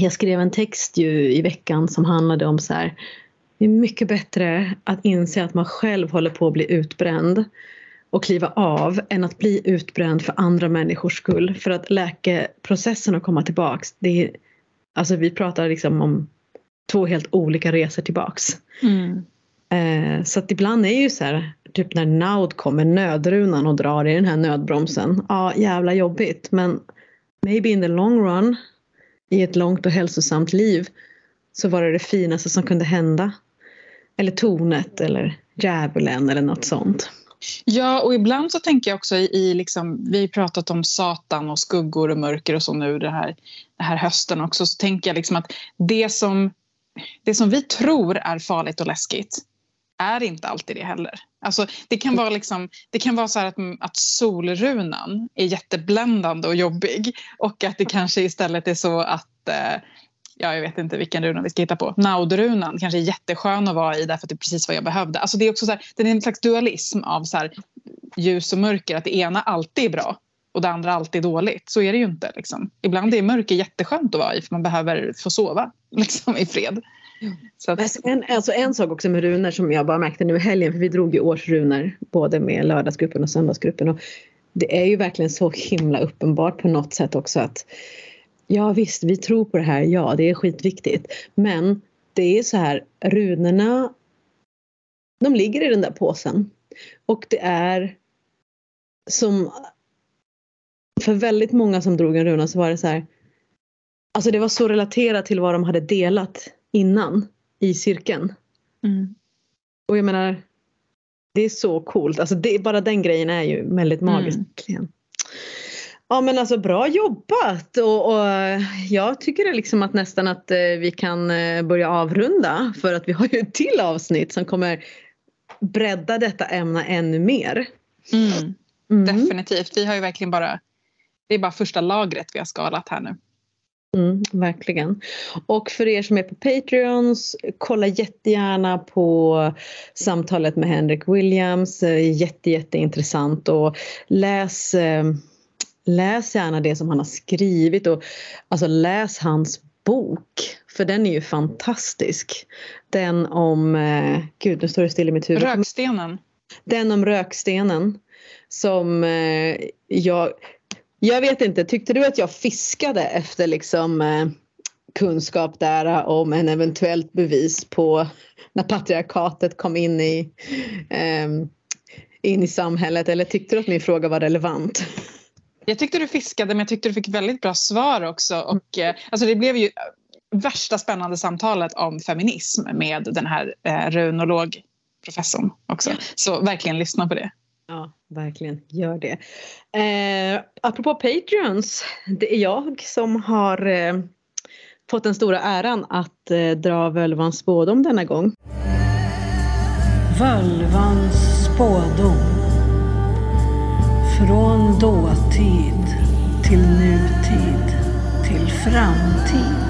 Jag skrev en text ju i veckan som handlade om så här. Det är mycket bättre att inse att man själv håller på att bli utbränd och kliva av än att bli utbränd för andra människors skull. För att läkeprocessen och komma tillbaks, det är, alltså vi pratar liksom om två helt olika resor tillbaks. Mm. Eh, så att ibland är ju så här, typ när Naud kommer, nödrunan och drar i den här nödbromsen. Ja, jävla jobbigt men maybe in the long run i ett långt och hälsosamt liv så var det det finaste som kunde hända. Eller tornet eller djävulen eller något sånt. Ja, och ibland så tänker jag också i, i liksom, vi har pratat om Satan och skuggor och mörker och så nu den här, den här hösten också, så tänker jag liksom att det som, det som vi tror är farligt och läskigt är inte alltid det heller. Alltså, det kan vara, liksom, det kan vara så att, mm, att solrunan är jättebländande och jobbig och att det kanske istället är så att eh, ja, jag vet inte vilken runa vi ska hitta på. Naudrunan kanske är jätteskön att vara i därför att det är precis vad jag behövde. Alltså det är också så här, det är en slags dualism av så här, ljus och mörker. Att det ena alltid är bra och det andra alltid är dåligt. Så är det ju inte. Liksom. Ibland är mörker jätteskönt att vara i för man behöver få sova liksom, i fred. Så att... en, alltså en sak också med runor som jag bara märkte nu i helgen, för vi drog ju årsrunor både med lördagsgruppen och söndagsgruppen. Och det är ju verkligen så himla uppenbart på något sätt också att ja visst, vi tror på det här, ja det är skitviktigt. Men det är så här, runorna de ligger i den där påsen. Och det är som för väldigt många som drog en runa så var det så här Alltså det var så relaterat till vad de hade delat innan i cirkeln. Mm. Och jag menar, det är så coolt. Alltså det, bara den grejen är ju väldigt magisk. Mm. Ja men alltså bra jobbat och, och, jag tycker liksom att nästan att eh, vi kan eh, börja avrunda för att vi har ju ett till avsnitt som kommer bredda detta ämne ännu mer. Mm. Mm. Definitivt, vi har ju verkligen bara, det är bara första lagret vi har skalat här nu. Mm, verkligen. Och för er som är på Patreons, kolla jättegärna på samtalet med Henrik Williams. Eh, jätte, jätteintressant och läs, eh, läs gärna det som han har skrivit och alltså läs hans bok. För den är ju fantastisk. Den om, eh, gud nu står det still i mitt huvud. Rökstenen. Den om rökstenen. Som jag jag vet inte, tyckte du att jag fiskade efter liksom eh, kunskap där om en eventuellt bevis på när patriarkatet kom in i, eh, in i samhället eller tyckte du att min fråga var relevant? Jag tyckte du fiskade men jag tyckte du fick väldigt bra svar också och eh, alltså det blev ju värsta spännande samtalet om feminism med den här eh, runologprofessorn också. Så verkligen lyssna på det. Ja, verkligen. Gör det. Eh, apropå Patreons. Det är jag som har eh, fått den stora äran att eh, dra Völvans spådom denna gång. Völvans spådom. Från dåtid till nutid till framtid.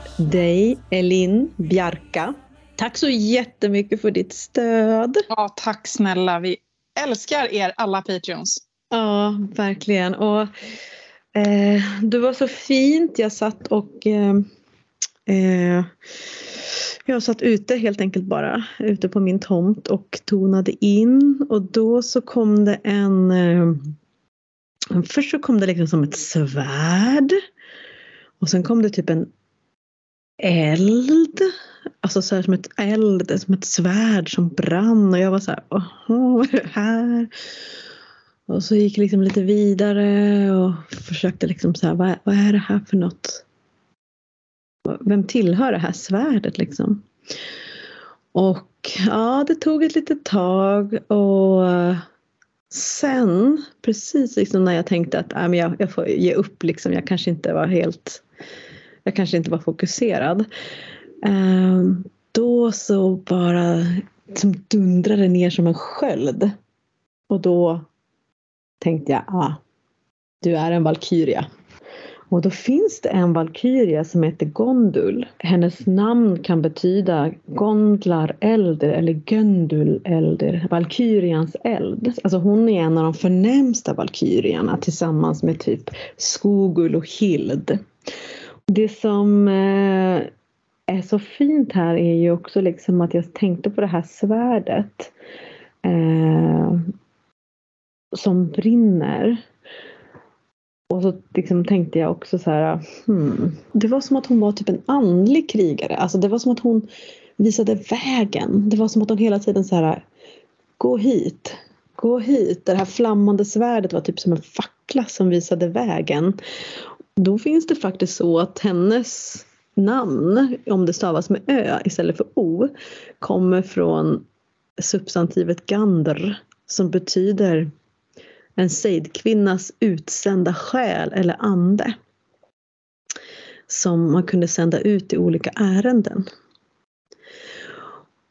dig, Elin Bjarka. Tack så jättemycket för ditt stöd. Ja, tack snälla. Vi älskar er alla Patreons. Ja, verkligen. Och, eh, det var så fint. Jag satt och eh, eh, jag satt ute helt enkelt bara, ute på min tomt och tonade in och då så kom det en eh, Först så kom det liksom som ett svärd. Och sen kom det typ en eld. Alltså så här som ett eld, som ett svärd som brann och jag var så här, åh, vad är det här? Och så gick jag liksom lite vidare och försökte liksom så här, vad, vad är det här för något? Vem tillhör det här svärdet liksom? Och ja, det tog ett litet tag och sen, precis liksom när jag tänkte att äh, men jag, jag får ge upp, liksom, jag kanske inte var helt jag kanske inte var fokuserad. Ehm, då så bara som dundrade ner som en sköld. Och då tänkte jag, ah, du är en valkyria. Och då finns det en valkyria som heter Gondul. Hennes namn kan betyda Gondlar elder eller Göndul elder, valkyrians eld. Alltså hon är en av de förnämsta valkyrierna tillsammans med typ Skogul och Hild. Det som eh, är så fint här är ju också liksom att jag tänkte på det här svärdet eh, som brinner. Och så liksom tänkte jag också så här, hmm. Det var som att hon var typ en andlig krigare. Alltså det var som att hon visade vägen. Det var som att hon hela tiden så här, gå hit, gå hit. Det här flammande svärdet var typ som en fackla som visade vägen. Då finns det faktiskt så att hennes namn, om det stavas med ö istället för o, kommer från substantivet gandr som betyder en sejdkvinnas utsända själ eller ande. Som man kunde sända ut i olika ärenden.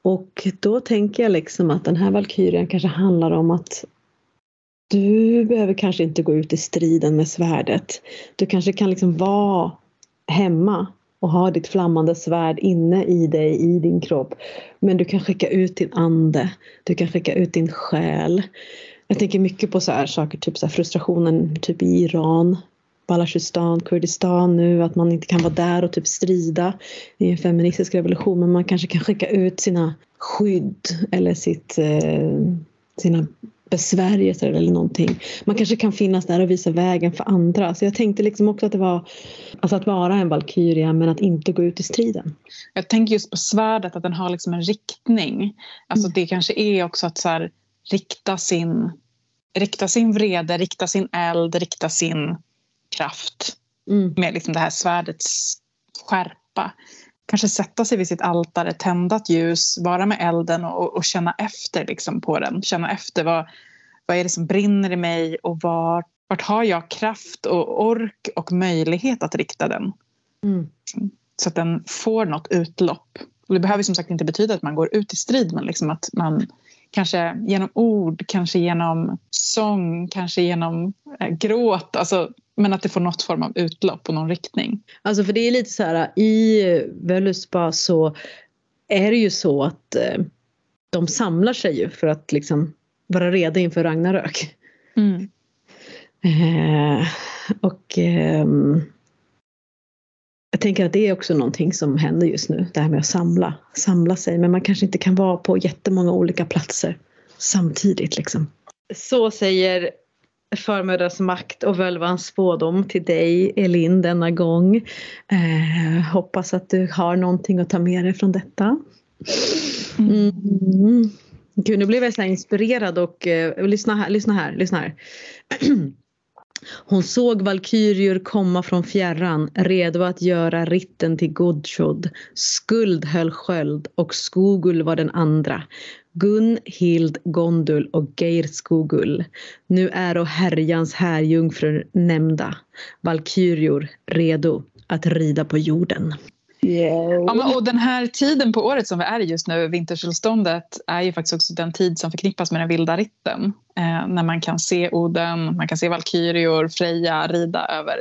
Och då tänker jag liksom att den här valkyrien kanske handlar om att du behöver kanske inte gå ut i striden med svärdet. Du kanske kan liksom vara hemma och ha ditt flammande svärd inne i dig, i din kropp. Men du kan skicka ut din ande, du kan skicka ut din själ. Jag tänker mycket på så här saker, typ så frustrationen typ i Iran, Balachistan, Kurdistan nu, att man inte kan vara där och typ strida i en feministisk revolution men man kanske kan skicka ut sina skydd eller sitt, eh, sina besvärjelser eller någonting. Man kanske kan finnas där och visa vägen för andra. Så jag tänkte liksom också att det var alltså att vara en valkyria men att inte gå ut i striden. Jag tänker just på svärdet, att den har liksom en riktning. Alltså mm. det kanske är också att så här, rikta, sin, rikta sin vrede, rikta sin eld, rikta sin kraft mm. med liksom det här svärdets skärpa. Kanske sätta sig vid sitt altare, tända ett ljus, vara med elden och, och känna efter liksom på den. Känna efter vad, vad är det som brinner i mig och var, vart har jag kraft och ork och möjlighet att rikta den. Mm. Så att den får något utlopp. Och det behöver som sagt inte betyda att man går ut i strid men liksom att man kanske genom ord, kanske genom sång, kanske genom eh, gråt. Alltså, men att det får något form av utlopp och någon riktning. Alltså för det är lite så här i Völuspa så är det ju så att eh, de samlar sig ju för att liksom vara redo inför Ragnarök. Mm. Eh, och eh, jag tänker att det är också någonting som händer just nu, det här med att samla, samla sig. Men man kanske inte kan vara på jättemånga olika platser samtidigt. Liksom. Så säger förmödrars makt och völvans spådom till dig Elin denna gång. Eh, hoppas att du har någonting att ta med dig från detta. Mm. Gud, nu blev jag så inspirerad och eh, lyssna här, lyssna här, lyssna här. Hon såg valkyrior komma från fjärran, redo att göra ritten till Godshod. Skuld höll sköld och Skogul var den andra. Gun, Hild, Gondul och Geir Skogul. Nu är och härjans härjungfrur nämnda. Valkyrior redo att rida på jorden. Yeah. Ja, och den här tiden på året som vi är i just nu, vintersolståndet, är ju faktiskt också den tid som förknippas med den vilda ritten. Eh, när man kan se Oden, man kan se Valkyrior, Freja rida över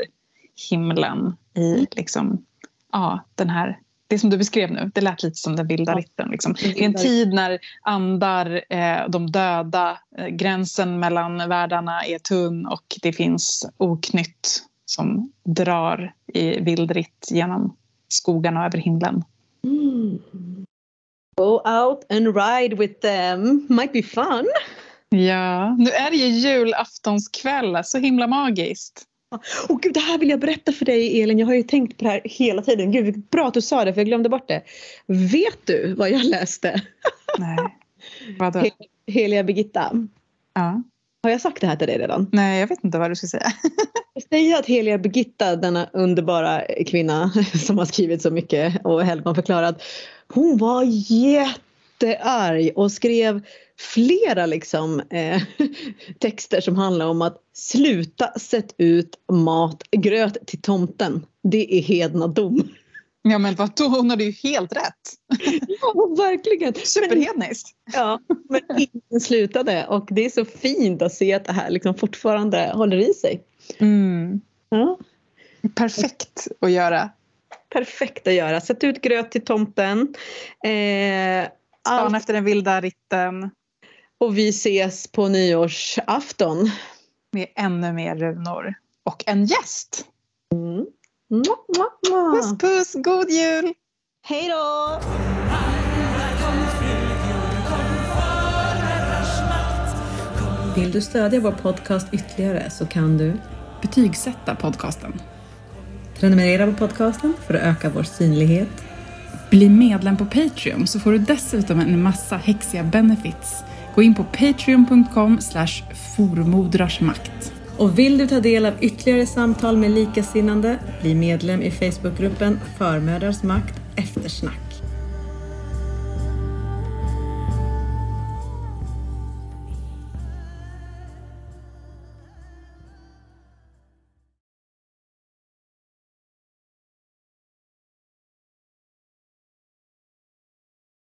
himlen i liksom, ja, den här det som du beskrev nu, det lät lite som den vilda ritten. Liksom. Är en tid när andar, eh, de döda, eh, gränsen mellan världarna är tunn och det finns oknytt som drar i vild ritt genom skogarna och över himlen. Mm. Go out and ride with them, might be fun. Ja, nu är det ju julaftonskväll, så himla magiskt. Och gud, det här vill jag berätta för dig Elin, jag har ju tänkt på det här hela tiden. Gud, bra att du sa det för jag glömde bort det. Vet du vad jag läste? Nej, vadå? Hel Heliga Birgitta. Ja. Har jag sagt det här till dig redan? Nej, jag vet inte vad du ska säga. säger att Heliga Birgitta, denna underbara kvinna som har skrivit så mycket och Hellman förklarat. Hon var jättearg och skrev flera liksom, eh, texter som handlar om att sluta sätta ut matgröt till tomten. Det är hednadom. Ja men vadå, hon hade ju helt rätt. Ja verkligen. Superhedniskt. Ja, men ingen slutade och det är så fint att se att det här liksom fortfarande håller i sig. Mm. Ja. Perfekt att göra. Perfekt att göra. Sätt ut gröt till tomten. Eh, Span efter den vilda ritten. Och vi ses på nyårsafton. Med ännu mer runor. Och en gäst. Mm. Puss puss, god jul! Hej då! Vill du stödja vår podcast ytterligare så kan du betygsätta podcasten. Prenumerera på podcasten för att öka vår synlighet. Bli medlem på Patreon så får du dessutom en massa häxiga benefits Gå in på patreon.com formodrarsmakt. Och vill du ta del av ytterligare samtal med likasinnande, bli medlem i Facebookgruppen Förmödrars makt eftersnack.